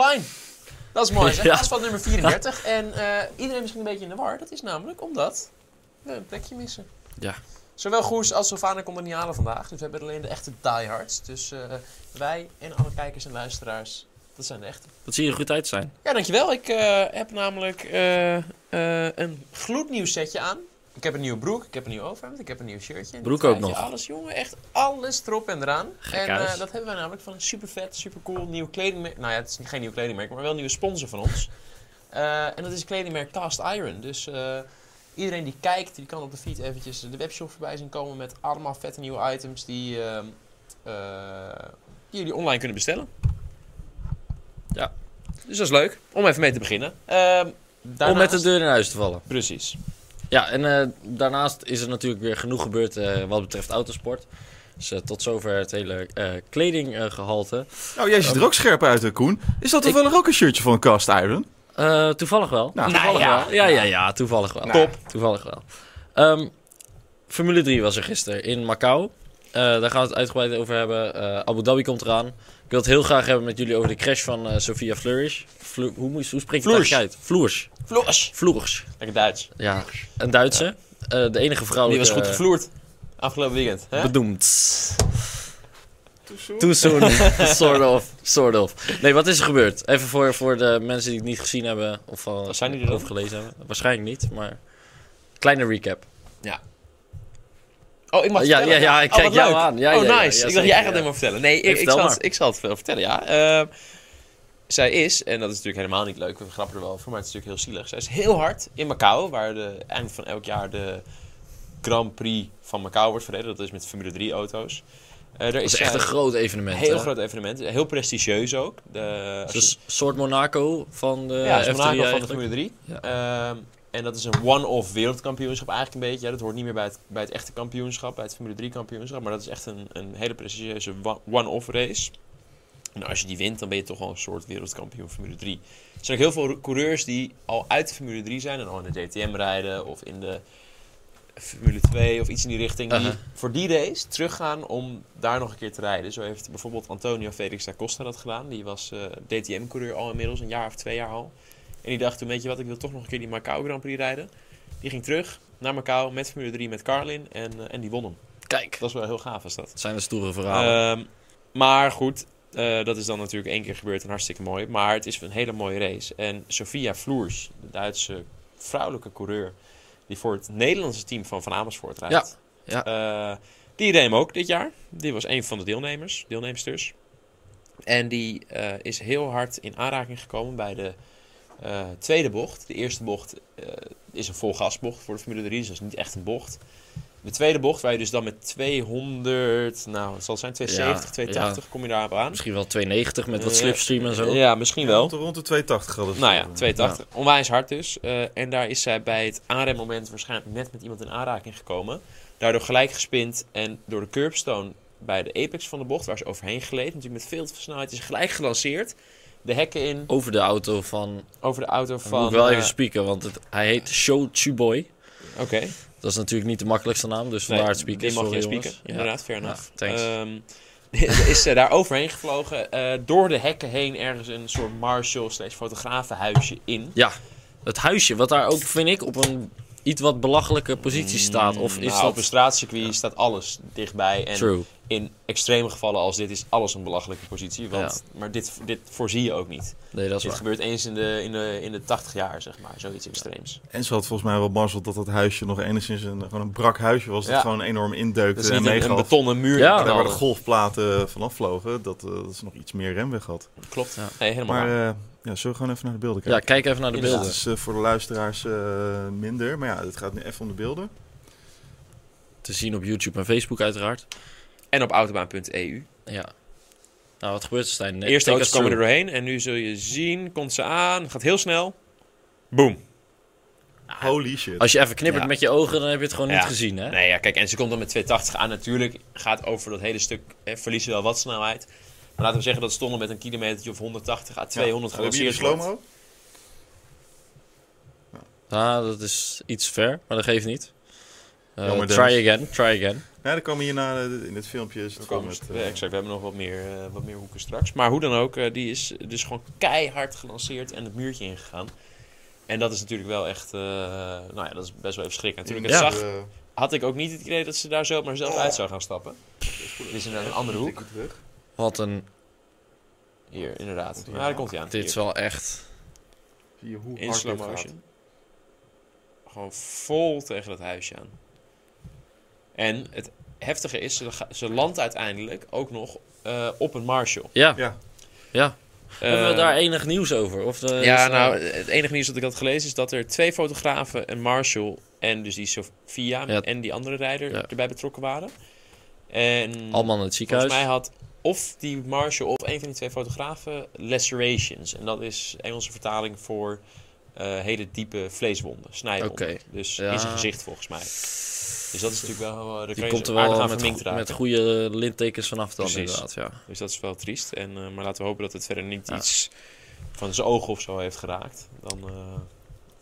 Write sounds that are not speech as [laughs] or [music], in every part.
online. Dat is mooi. [laughs] Ja. Dat is van nummer 34. En eh, iedereen is misschien een beetje in de war. Dat is namelijk omdat we een plekje missen. Ja. Zowel Goes als Sylvana konden niet halen vandaag. Dus we hebben alleen de echte diehards. Dus eh, wij en alle kijkers en luisteraars, dat zijn de echte. Dat zie je er goed uit zijn. Ja, dankjewel. Ik eh, heb namelijk een gloednieuw setje aan. Ik heb een nieuwe broek, ik heb een nieuw overhemd, ik heb een nieuw shirtje. Broek ook nog. Alles, jongen. Echt alles erop en eraan. Gek en eh, dat hebben wij namelijk van een super vet, super cool nieuw kledingmerk. Nou ja, het is geen nieuw kledingmerk, maar wel een nieuwe sponsor van ons. [laughs] Eh, en dat is het kledingmerk Cast Iron. Dus eh, iedereen die kijkt, die kan op de feed eventjes de webshop voorbij zien komen met allemaal vette nieuwe items die, ehm, eh, die jullie online kunnen bestellen. Ja. Dus dat is leuk om even mee te beginnen. Ehm, Om met de deur in huis te vallen. Precies. Ja, en eh, daarnaast is er natuurlijk weer genoeg gebeurd eh, wat betreft autosport. Dus eh, tot zover het hele eh, kledinggehalte. Oh, jij ziet er ook scherp uit, Koen. Is dat toevallig ook een shirtje van Cast Iron? Eh, toevallig wel. Nou, toevallig nou ja. wel. Ja, ja, ja, toevallig wel. Nou. Top. Toevallig wel. Ehm, Formule 3 was er gisteren in Macau. Eh, daar gaan we het uitgebreid over hebben. Eh, Abu Dhabi komt eraan. Ik wil het heel graag hebben met jullie over de crash van eh, Sofia Flourish. Flu- hoe, moet je- hoe spreek je het uit? Floers. Floers. Lekker Duits. Ja, een Duitse. Eh, de enige Die vrouwelijke... was goed gevloerd. Afgelopen weekend. Hè? Bedoemd. Too soon. [laughs] sort of. Sort of. Nee, wat is er gebeurd? Even voor, voor de mensen die het niet gezien hebben of uh, Zijn die er of gelezen hebben. Waarschijnlijk niet, maar kleine recap. Oh, ik mag Ja, vertellen? ja, ja, ik Oh, kijk jou leuk. aan. Ja, oh, ja, nice. ja, ik dacht, jij gaat ja. helemaal vertellen. Nee, ik, ik, zal het, ik zal het wel vertellen, ja. Ehm, zij is, en dat is natuurlijk helemaal niet leuk, we grappen er wel over, maar het is natuurlijk heel zielig. Zij is heel hard in Macau, waar de eind van elk jaar de Grand Prix van Macau wordt verreden. Dat is met Formule 3 auto's. Eh, daar Dat is echt een groot evenement. heel hè? groot evenement. Heel prestigieus ook. De, je- Dus een soort Monaco van de ja, het is F3 Monaco van de. Formule 3. Ja. Ehm, en dat is een one-off wereldkampioenschap eigenlijk een beetje. Ja, dat hoort niet meer bij het, bij het echte kampioenschap, bij het Formule 3 kampioenschap. Maar dat is echt een, een hele prestigieuze one- one-off race. En als je die wint, dan ben je toch wel een soort wereldkampioen Formule 3. Er zijn ook heel veel coureurs die al uit de Formule 3 zijn en al in de DTM rijden of in de Formule 2 of iets in die richting. Die voor die race teruggaan om daar nog een keer te rijden. Zo heeft bijvoorbeeld Antonio Felix da Costa dat gedaan. Die was eh, DTM-coureur al inmiddels, een jaar of twee jaar al. En die dacht toen, weet je wat, ik wil toch nog een keer die Macau Grand Prix rijden. Die ging terug naar Macau met Formule 3 met Carlin en, eh, en die won hem. Kijk, Dat is wel heel gaaf is dat. dat zijn de stoere verhalen. Ehm, maar goed, eh, dat is dan natuurlijk één keer gebeurd en hartstikke mooi. Maar het is een hele mooie race. En Sofia Floers, de Duitse vrouwelijke coureur, die voor het Nederlandse team van Van Amersfoort rijdt. Ja, Eh, die reed hem ook dit jaar. Die was een van de deelnemers, deelnemsters. En die is heel hard in aanraking gekomen bij de eh, tweede bocht. De eerste bocht eh, is een volgasbocht voor de Formule 3, dus dat is niet echt een bocht. De tweede bocht, waar je dus dan met 200, nou het zal zijn 270, Ja, 280, kom je daar aan. Misschien wel 290 met wat Eh, slipstream en zo. Ja, misschien wel. Rond de, rond de 280 hadden ze Nou ja, het. 280. Onwijs hard dus. Eh, en daar is zij bij het aanremmoment waarschijnlijk net met iemand in aanraking gekomen. Daardoor gelijk gespind en door de curbstone bij de apex van de bocht, waar ze overheen gleed, natuurlijk met veel te veel snelheid, is ze gelijk gelanceerd. De hekken in, Over de auto van... over de auto van... moet ik wel eh, even spieken, want het, hij heet Show Chuboy. Oké. Dat is natuurlijk niet de makkelijkste naam, dus vandaar het spieken. Die mag je spieken. Ja. inderdaad, fair enough. Ja, thanks. Ehm, [laughs] is ze daar overheen gevlogen, eh, door de hekken heen ergens een soort Marshall slash fotografenhuisje in. Het huisje, wat daar ook, vind ik, op een iets wat belachelijke positie staat. Of is Nou, op een dat... straatcircuit staat alles dichtbij. En True. In extreme gevallen als dit is alles een belachelijke positie. Want, Maar dit, dit voorzie je ook niet. Nee, dat is dit waar. gebeurt eens in de, in, de, in de 80 jaar, zeg maar. Zoiets extreems. En ze had volgens mij wel mazzel dat dat huisje nog enigszins een, gewoon een brak huisje was. Dat Ja. gewoon enorm indeukte Dat is en niet een, betonnen muur. Ja, Daar waar de golfplaten vanaf vlogen, dat, eh, dat ze nog iets meer remweg had. Klopt. Ja. Helemaal Maar waar. eh, ja, zullen we gewoon even naar de beelden Ja, kijken? kijk even naar de Inderdaad. beelden. Dat is eh, voor de luisteraars eh, minder, maar ja, het gaat nu even om de beelden. Te zien op YouTube en Facebook uiteraard. En op autobaan.eu. Ja. Nou, wat gebeurt er, Stijn? De eerste auto's komen er doorheen. En nu zul je zien, komt ze aan. Gaat heel snel. Boom. Holy shit. Als je even knippert Ja. met je ogen, dan heb je het gewoon Ja. niet gezien, hè? Nee, ja, kijk, en ze komt dan met 280 aan. Natuurlijk gaat over dat hele stuk, hè, verliezen wel wat snelheid. Maar laten we zeggen dat stonden met een kilometer of 180 à 200 ja. Gelanceerd slow-mo? Ah, dat is iets ver, maar dat geeft niet. Eh, try again, try again. Ja, dan komen hierna eh, in het filmpje. Is het We, met, eh, exact, we hebben nog wat meer, eh, wat meer hoeken straks. Maar hoe dan ook, eh, die is dus gewoon keihard gelanceerd en het muurtje ingegaan. En dat is natuurlijk wel echt, eh, nou ja, dat is best wel even schrikken. Toen ik het Ja. zag, had ik ook niet het idee dat ze daar zo maar zelf uit zou gaan stappen. Dit is inderdaad een andere hoek. Wat een... Hier, inderdaad. Ja, daar komt hij aan. Dit is wel echt... Zie je hoe In slow motion. Gewoon vol tegen dat huisje aan. En het heftige is, ze, landt uiteindelijk ook nog eh, op een Marshall. Ja, Ja, ja. Hebben we Eh, daar enig nieuws over? Of eh, Ja, nou, het enige nieuws dat ik had gelezen is dat er twee fotografen, een Marshall en dus die Sophia Ja. en die andere rijder Ja. erbij betrokken waren. En Allemaal in het ziekenhuis. volgens mij had of die Marshall of een van die twee fotografen lacerations. En dat is Engelse vertaling voor hele diepe vleeswonden, snijwonden. Oké. Dus Ja. in zijn gezicht volgens mij. Dus dat is natuurlijk wel... eh, daar Die komt er aardig wel aan met, verminkt go- raken. met goede littekens vanaf dan Precies. inderdaad, ja. Dus dat is wel triest. En, eh, maar laten we hopen dat het verder niet Ja. iets van zijn ogen of zo heeft geraakt. Dan eh, valt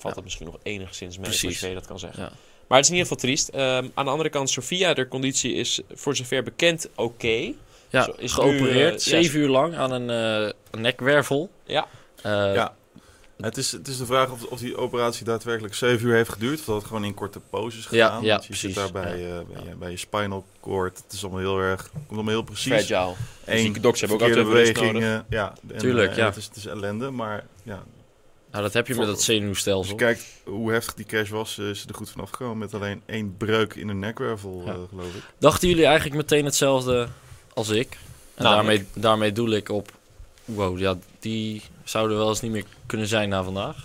Ja. dat misschien nog enigszins mee, Precies. zoals je dat kan zeggen. Ja. Maar het is in ieder geval triest. Ehm, aan de andere kant, Sofia, de conditie is voor zover bekend oké. Ja, is geopereerd, nu, eh, zeven uur lang aan een eh, nekwervel. Ja. Eh, Ja. Het is, het is de vraag of, of die operatie daadwerkelijk 7 uur heeft geduurd. Of dat het gewoon in korte poses gedaan. ja, je precies. zit daar bij, eh, bij, je, bij je spinal cord. Het is allemaal heel erg, komt allemaal heel precies. Fragile. Eén Zieke dokters hebben ook altijd even rust beweging, nodig. eh, ja, en, Tuurlijk, eh, ja. Het is, het is ellende, maar ja. Nou, dat heb je met dat Als je zenuwstelsel. kijkt hoe heftig die crash was, eh, is ze er goed vanaf gekomen. Met alleen één breuk in de nekwervel, Ja. eh, geloof ik. Dachten jullie eigenlijk meteen hetzelfde als ik? En Namelijk? daarmee, daarmee doel ik op... Wow, ja, die zouden wel eens niet meer kunnen zijn na vandaag.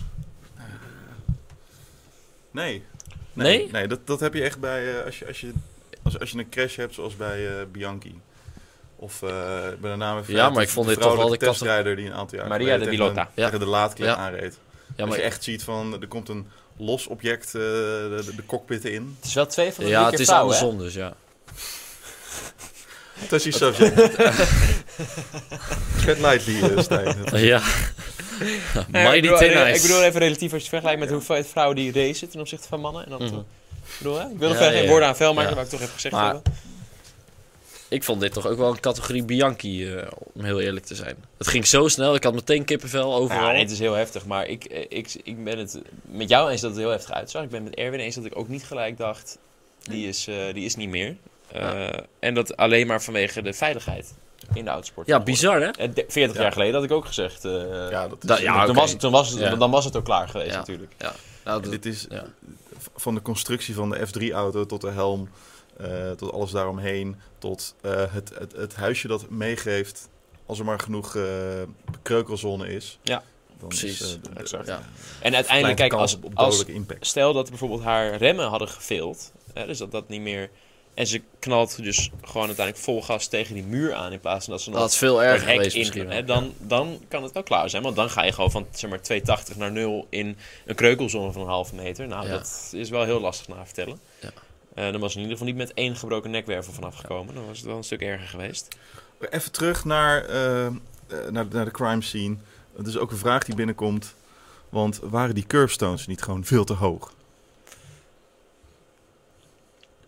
Nee. Nee? Nee, dat, dat heb je echt bij eh, als, je, als, je, als, als je een crash hebt zoals bij eh, Bianchi. Of eh bij de naam even Ja, maar ik vond dit toch wel de testrijder die een aantal jaar Maria de Pilota. Ja. tegen de laadklep Ja. aanreed. Ja, als maar je echt ziet van er komt een los object eh, de, de, de cockpit in. Het is wel twee van de ja, het is vrouwen, hè? andersom dus, ja. Je subject. [laughs] Tread lightly, eh, Stijn. ja. Nee, ik, bedoel, eh, ik bedoel even relatief als je vergelijkt met hoeveel vrouwen die racen ten opzichte van mannen. En Mhm. ik bedoel, hè? Ik wil er Ja, verder geen woorden aan vuil maken, maar ik toch even gezegd Maar- hebben. Ik vond dit toch ook wel een categorie Bianchi, eh, om heel eerlijk te zijn. Het ging zo snel, ik had meteen kippenvel overal. Ja, nee, het is heel heftig, maar ik, eh, ik, ik ben het met jou eens dat het heel heftig uitzag. Ik ben met Erwin eens dat ik ook niet gelijk dacht, die is, eh, die is niet meer. Eh, En dat alleen maar vanwege de veiligheid in de autosport. Ja, bizar hè? En de- 40 Ja. jaar geleden had ik ook gezegd. eh, Ja, dat is, Da- ja, toen, was het, toen, was het, Ja. dan was het ook klaar geweest Ja. natuurlijk. Nou, En dat- dit is ja. van de constructie van de F3-auto tot de helm, eh, tot alles daaromheen, tot eh, het, het, het huisje dat meegeeft als er maar genoeg eh kreukelzone is. Ja, dan precies. Is, eh, de- de- Exact. Ja. En uiteindelijk, kijk, als, op, op als, impact. stel dat bijvoorbeeld haar remmen hadden geveeld, hè, dus dat dat niet meer... En ze knalt dus gewoon uiteindelijk vol gas tegen die muur aan in plaats van dat ze nog dat is veel het erger hek geweest in, misschien. hè, dan, dan kan het wel klaar zijn. Want dan ga je gewoon van zeg maar, 280 naar 0 in een kreukelzone van een halve meter. Nou, Ja. dat is wel heel lastig na te vertellen. Ja. Eh, dan was in ieder geval niet met één gebroken nekwervel vanaf gekomen. Dan was het wel een stuk erger geweest. Even terug naar, eh, eh, naar, naar de crime scene. Dat is ook een vraag die binnenkomt. Want waren die curbstones niet gewoon veel te hoog?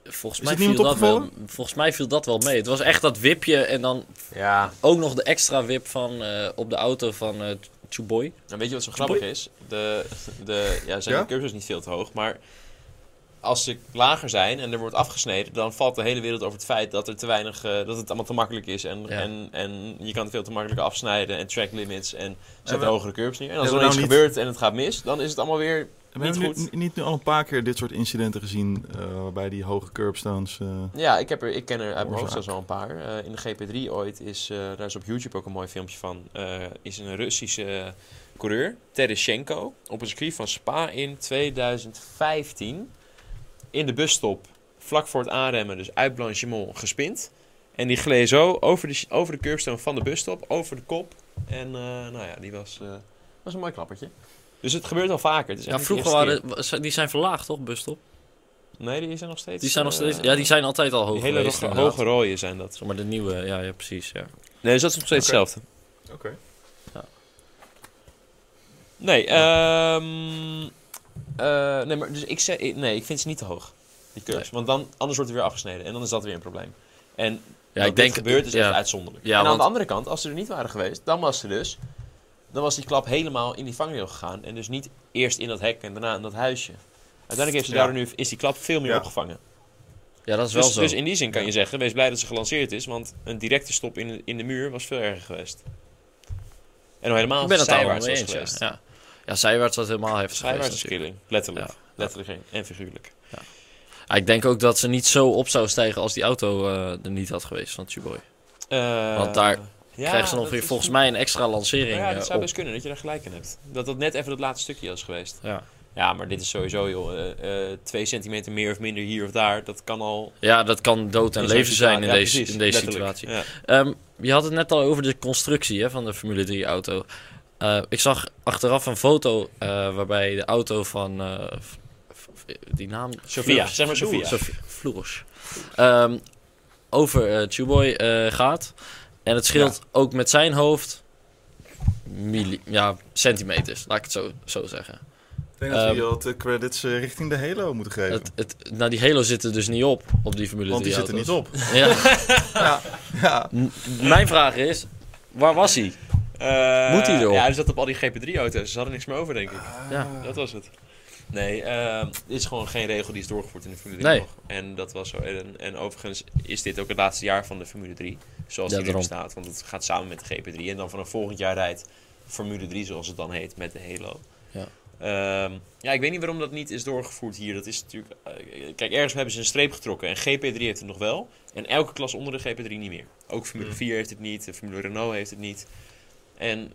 Volgens mij, viel dat wel, volgens mij viel dat wel mee. Het was echt dat wipje en dan Ja. ook nog de extra wip van, eh, op de auto van eh Chuboy. Nou, weet je wat zo grappig is? De, de, ja, zijn Ja? de curbs niet veel te hoog, maar als ze lager zijn en er wordt afgesneden, dan valt de hele wereld over het feit dat er te weinig, eh, dat het allemaal te makkelijk is en, Ja. en, en je kan het veel te makkelijk afsnijden en track limits en zet we- hogere curbs neer. En als er dan we iets nou niet- gebeurt en het gaat mis, dan is het allemaal weer We niet hebben goed. nu, niet nu al een paar keer dit soort incidenten gezien. eh, waarbij die hoge curbstones. eh, Ja, ik, heb er, ik ken er uit mijn hoofd zelfs wel een paar. Eh, in de GP3 ooit is, daar is op YouTube ook een mooi filmpje van, is een Russische coureur, Tereschenko, op een circuit van Spa in 2015 in de busstop, vlak voor het aanremmen, dus uit Blanchimont, gespind. En die gleed zo over de, over de curbstone van de busstop, over de kop. En nou ja, die was, was een mooi klappertje. Dus het gebeurt al vaker. Het Ja, vroeger waren wa- die zijn verlaagd toch, busstop? Nee, die zijn nog steeds... Die zijn nog eh, steeds, ja, die zijn altijd al hoog hele geweest. hoge, hoge rode zijn dat. Maar de nieuwe, ja, ja precies. Ja. Nee, dus dat is nog steeds Oké. hetzelfde. Oké. Nee, ehm eh, nee, maar dus ik zeg, nee, ik vind ze niet te hoog. die curves. Want dan, anders wordt hij weer afgesneden en dan is dat weer een probleem. En Ja, ik denk... gebeurt is ja, echt uitzonderlijk. Ja, en aan want- de andere kant, als ze er niet waren geweest, dan was ze dus... Dan was die klap helemaal in die vangrail gegaan. En dus niet eerst in dat hek en daarna in dat huisje. Uiteindelijk heeft ze Ja. daardoor nu, is die klap veel meer Ja. opgevangen. ja, dat is wel Dus, zo. dus in die zin kan je zeggen, wees blij dat ze gelanceerd is. Want een directe stop in de, in de muur was veel erger geweest. En al helemaal ik ben als het het daar wel zijwaarts was eens, ja. geweest. Ja. ja, zijwaarts was helemaal heftig Zijwaarts geweest is natuurlijk. killing. Letterlijk. Ja. Letterlijk en figuurlijk. Ja, ik denk ook dat ze niet zo op zou stijgen als die auto eh, er niet had geweest van Chuboy. Eh, Want daar ja, Krijgen ze nog dat weer volgens mij een extra lancering Ja, eh, dat zou op. best kunnen dat je daar gelijk in hebt. Dat dat net even dat laatste stukje was geweest. Ja. Ja, maar dit is sowieso, joh. eh, eh, twee centimeter meer of minder hier of daar. Dat kan al. ja, dat kan dood en leven zijn in deze, precies, in deze letterlijk. situatie. Ja. Ehm, je had het net al over de constructie hè, van de Formule 3 auto. Eh, ik zag achteraf een foto waarbij de auto van die naam Sofia, zeg maar Sofia. Sofia. Floris. Ehm, over Chuboy eh, gaat. En het scheelt ook met zijn hoofd milli ja, centimeters, laat ik het zo, zo zeggen. Ik denk dat we Ehm, hier wat eh, credits eh, richting de Halo moeten geven. Het, het, nou, die Halo zit er dus niet op, op die Formule want die 3 zit er niet op. Ja. [laughs] ja, Mijn vraag is, waar was hij? Eh, Moet hij erop? Ja, hij zat op al die GP3-auto's. Ze hadden niks meer over, denk ik. Ja. Dat was het. Nee, eh, dit is gewoon geen regel die is doorgevoerd in de Formule 3 Nee. nog. En dat was zo. En, en overigens is dit ook het laatste jaar van de Formule 3. Zoals Ja, die daarom. bestaat. Want het gaat samen met de GP3. En dan vanaf volgend jaar rijdt Formule 3, zoals het dan heet, met de Halo. Ja. Ehm, ja, ik weet niet waarom dat niet is doorgevoerd hier. Dat is natuurlijk... eh, kijk, ergens hebben ze een streep getrokken. En GP3 heeft het nog wel. En elke klas onder de GP3 niet meer. Ook Formule Hmm. 4 heeft het niet. de Formule Renault heeft het niet. En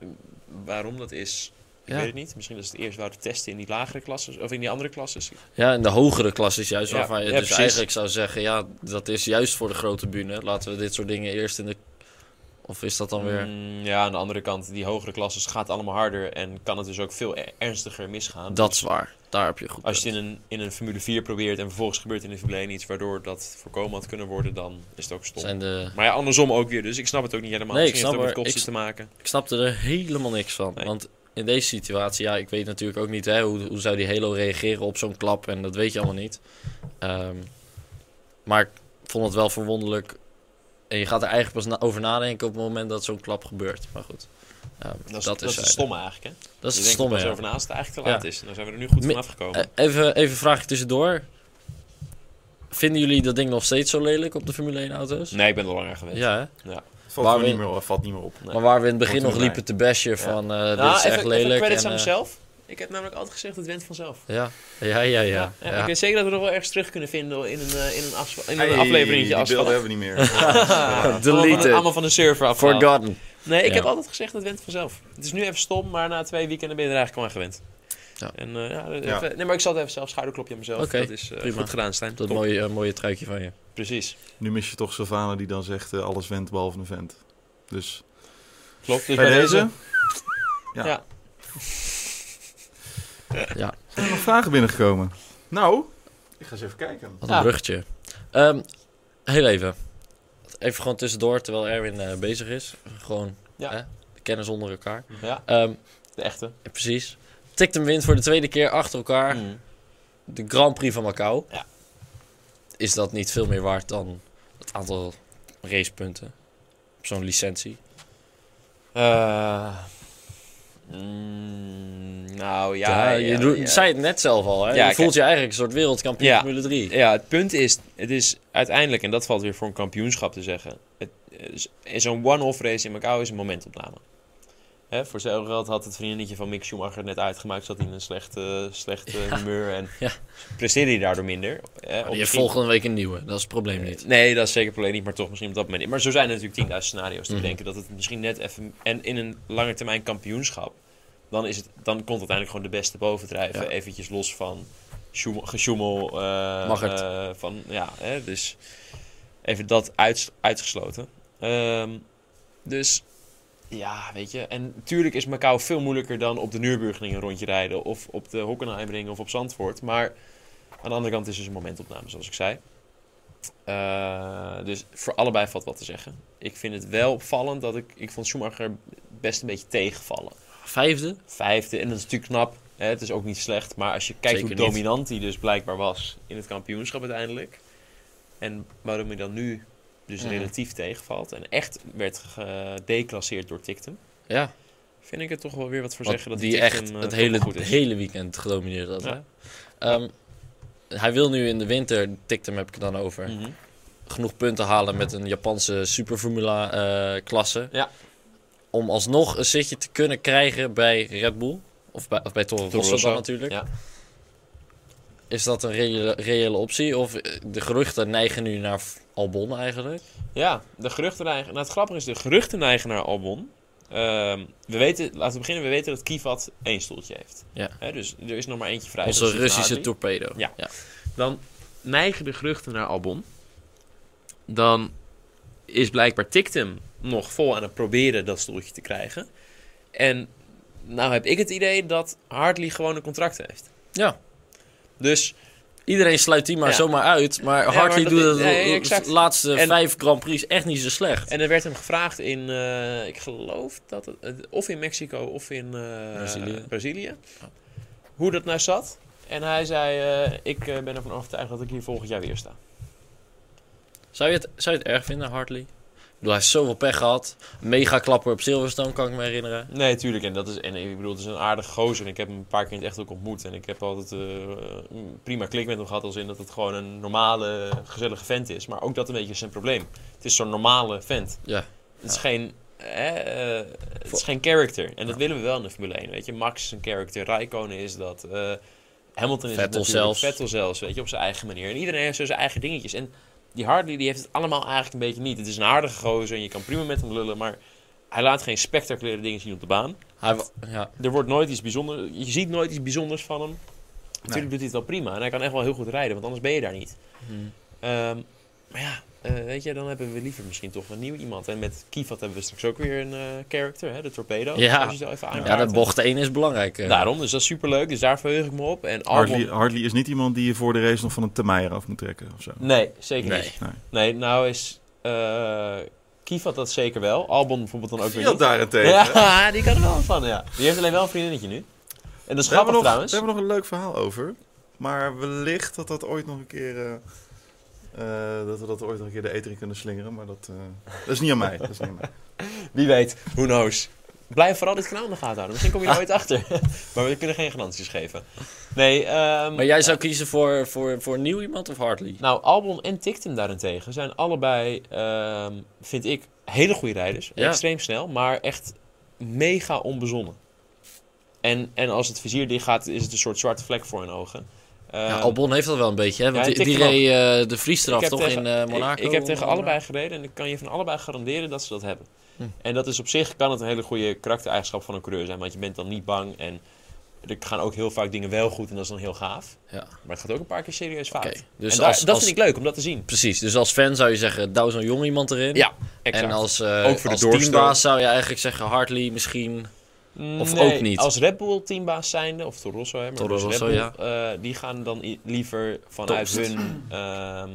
waarom dat is... Ik weet het niet. Misschien dat ze het eerst wouden testen in die lagere klassen. Of in die andere klassen. Ja, in de hogere klasses juist, waarvan je dus precies. eigenlijk zou zeggen, ja, dat is juist voor de grote bühne. Laten we dit soort dingen eerst in de... Of is dat dan weer... Mm, ja, aan de andere kant, die hogere klassen gaat allemaal harder en kan het dus ook veel er- ernstiger misgaan. dat is waar. Daar heb je goed als je punt. in een, in een Formule 4 probeert en vervolgens gebeurt in de Formule 1 iets waardoor dat voorkomen had kunnen worden, dan is het ook stom. Zijn de... Maar ja, andersom ook weer, dus ik snap het ook niet helemaal. Nee, ik heeft het snap ook met er- kosten te maken. Ik snapte er helemaal niks van. Nee. Want in deze situatie, ja, ik weet natuurlijk ook niet hè, hoe, hoe zou die Halo reageren op zo'n klap. En dat weet je allemaal niet. Ehm, maar ik vond het wel verwonderlijk. En je gaat er eigenlijk pas na- over nadenken op het moment dat zo'n klap gebeurt. Maar goed, ehm, Dat is, dat, dat is is het zijde. stomme eigenlijk, hè? Dat is je het stomme, ja. over na als het eigenlijk te Ja. laat is. En dan zijn we er nu goed Mi- vanaf gekomen. Eh, even, even een vraagje tussendoor. Vinden jullie dat ding nog steeds zo lelijk op de Formule 1 auto's? nee, ik ben er langer geweest. Ja, hè? Valt, Waar we- niet meer, op- valt niet meer op. Nee. Maar waar we in het begin nog liepen te bashen van eh dit Nou, is echt lelijk. even credits en, aan eh, mezelf. Ik heb namelijk altijd gezegd, het went vanzelf. ja, ja, ja, ja. Ja, ja. Ik weet zeker dat we nog wel ergens terug kunnen vinden in een, eh, in een, afspa- in een Hey, afleveringetje die beelden hebben we niet meer. [laughs] Allemaal van, de, Deleted. allemaal van de server afgehaald. Forgotten. Nee, ik Ja. heb altijd gezegd dat het went vanzelf. Het is nu even stom, maar na twee weekenden ben je er eigenlijk aan gewend. Ja. En, eh, ja, Ja. even- nee, maar ik zal het even zelf schouderklopje aan mezelf. Oké, dat is eh, prima. goed gedaan, Stijn. Dat Top. mooie, eh, mooie truikje van je. Precies. Nu mis je toch Sylvana die dan zegt alles went behalve een vent. Dus Klopt. Dus bij, deze... Ja. Ja. Ja. Zijn er nog vragen binnengekomen? Nou, ik ga eens even kijken. Wat een Ja. bruggetje. Ehm, heel even. Even gewoon tussendoor, terwijl Erwin eh, bezig is. Gewoon Ja. hè, de kennis onder elkaar. Ja, Ehm, de echte. precies. Tictum wint voor de tweede keer achter elkaar Mm. de Grand Prix van Macau. Ja. Is dat niet veel meer waard dan het aantal racepunten op zo'n licentie? Eh, mm, nou ja, Ja, je ja, doet- ja. zei het net zelf al, hè? Ja, je voelt je eigenlijk een soort wereldkampioen Ja. Formule 3. Ja, het punt is, het is uiteindelijk, en dat valt weer voor een kampioenschap te zeggen. Het, is- in zo'n one-off race in Macau is een momentopname. Hè, voor geld had het vriendinnetje van Mick Schumacher net uitgemaakt. Zat hij in een slechte, slechte Ja. humeur en Ja. presteerde hij daardoor minder. Hè, heeft misschien- volgende week een nieuwe, dat is het probleem niet. Nee, dat is zeker het probleem niet, maar toch misschien op dat moment. niet. Maar zo zijn er natuurlijk 10.000 scenario's te Mhm. bedenken dat het misschien net even... En in een langetermijn kampioenschap, dan, is het, dan komt uiteindelijk gewoon de beste bovendrijven. Ja. Eventjes los van sjoemel- gesjoemel. eh, Mag het. eh, van, ja, hè, dus even dat uit, uitgesloten. Ehm, dus ja, weet je. En natuurlijk is Macau veel moeilijker dan op de Nürburgring een rondje rijden. Of op de Hockenheimring of op Zandvoort. Maar aan de andere kant is het een momentopname, zoals ik zei. Eh, dus voor allebei valt wat te zeggen. Ik vind het wel opvallend dat ik... Ik vond Schumacher best een beetje tegenvallen. Vijfde? Vijfde, en dat is natuurlijk knap. Hè, het is ook niet slecht, maar als je kijkt Zeker hoe dominant hij dus blijkbaar was in het kampioenschap uiteindelijk. En waarom hij dan nu dus relatief tegenvalt en echt werd gedeclasseerd door Tictum. Ja, Vind ik het toch wel weer wat voor want zeggen dat die Tictum, echt eh, het hele, goed is. hele weekend gedomineerd had. hè? Ehm, hij wil nu in de winter, Tictum heb ik het dan over, Mhm. genoeg punten halen met een Japanse Superformula eh klasse. Ja. Om alsnog een zitje te kunnen krijgen bij Red Bull. Of bij, of bij Toro Rosso natuurlijk. ja. Is dat een reële, reële optie? Of eh, de geruchten neigen nu naar Albon eigenlijk? Ja, de geruchten neigen. Nou, het grappige is, de geruchten neigen naar Albon. Ehm, we weten, laten we beginnen, we weten dat Kivat één stoeltje heeft. Ja. Dus er is nog maar eentje vrij. Onze Russische torpedo. Ja. Dan neigen de geruchten naar Albon. Dan is blijkbaar Tictum nog vol aan het proberen dat stoeltje te krijgen. En nou heb ik het idee dat Hartley gewoon een contract heeft. Ja. Dus Iedereen sluit die maar Ja. zomaar uit. Maar Hartley doet het nee, de laatste En- vijf Grand Prix echt niet zo slecht. En er werd hem gevraagd in, eh, ik geloof dat het, of in Mexico of in eh, Brazilië. Brazilië, hoe dat nou zat. En hij zei, eh, ik ben ervan overtuigd dat ik hier volgend jaar weer sta. Zou je, het, zou je het erg vinden, Hartley? Hij heeft zoveel pech gehad. Mega klapper op Silverstone, kan ik me herinneren. Nee, tuurlijk. En, dat is, en ik bedoel, het is een aardige gozer. En ik heb hem een paar keer in het echt ook ontmoet. En ik heb altijd een prima klik met hem gehad. Als in dat het gewoon een normale, gezellige vent is. Maar ook dat een beetje zijn probleem. Het is zo'n normale vent. Ja. Het is geen... eh, het is geen character. En dat willen we wel in de Formule 1. Weet je, Max is een character. Raikkonen is dat. eh, Hamilton is het Vettel natuurlijk. zelfs. Vettel zelfs, weet je, op zijn eigen manier. En iedereen heeft zo zijn eigen dingetjes. En die Hartley die heeft het allemaal eigenlijk een beetje niet. Het is een aardige gozer en je kan prima met hem lullen. Maar hij laat geen spectaculaire dingen zien op de baan. Hij, ja. Er wordt nooit iets bijzonders. Je ziet nooit iets bijzonders van hem. Natuurlijk doet hij het wel prima. En hij kan echt wel heel goed rijden, want anders ben je daar niet. Hmm. Ehm, maar ja, eh, weet je, dan hebben we liever misschien toch een nieuw iemand. En met Kivat hebben we straks ook weer een eh, character, hè, de torpedo. Ja. Als je even ja, de bocht 1 is belangrijk. eh. Daarom, dus dat is superleuk. Dus daar verheug ik me op. En Hartley, Albon... Hartley is niet iemand die je voor de race nog van een Tamier af moet trekken of zo. Nee, zeker Nee. niet. Nee. Nee, nou is uh, Kivat dat zeker wel. Albon bijvoorbeeld dan ook weer Fiat niet. daarentegen. Ja, [laughs] die kan er wel van, ja. Die heeft alleen wel een vriendinnetje nu. En dat is we grappig nog, trouwens. daar hebben we nog een leuk verhaal over. Maar wellicht dat dat ooit nog een keer... eh, dat we dat ooit nog een keer de eter in kunnen slingeren. Maar dat, eh, dat is niet aan mij. Dat is niet aan mij. [laughs] Wie weet, who knows. Blijf vooral dit kanaal in de gaten houden. Misschien kom je er ooit achter. [laughs] maar we kunnen geen garanties geven. Nee, ehm, Maar jij zou kiezen voor, voor, voor nieuw iemand of Hartley? Nou, Albon en Tictum daarentegen zijn allebei, ehm, vind ik, hele goede rijders. Ja. Extreem snel, maar echt mega onbezonnen. En, en als het vizier dicht gaat, is het een soort zwarte vlek voor hun ogen. Ja, Ehm, Albon heeft dat wel een beetje, hè? Want ja, die, die reed eh, de vriestraf Ik heb toch tegen- in eh, Monaco? Ik, ik heb tegen onder allebei gereden en ik kan je van allebei garanderen dat ze dat hebben. Hm. En dat is op zich, kan het een hele goede karaktereigenschap van een coureur zijn. Want je bent dan niet bang en er gaan ook heel vaak dingen wel goed en dat is dan heel gaaf. Ja, Maar het gaat ook een paar keer serieus fout. oké. Dus en daar- als, dat als, vind ik leuk om dat te zien. Precies, dus als fan zou je zeggen, douw zo'n jong iemand erin. Ja, exact. En als, eh, Ook voor de als teambaas zou je eigenlijk zeggen Hartley misschien... of Nee, ook niet? Als Red Bull teambaas zijnde, of Toro Rosso, hè, maar Toro dus Rosso, Red Bull, eh, die gaan dan liever vanuit hun ehm,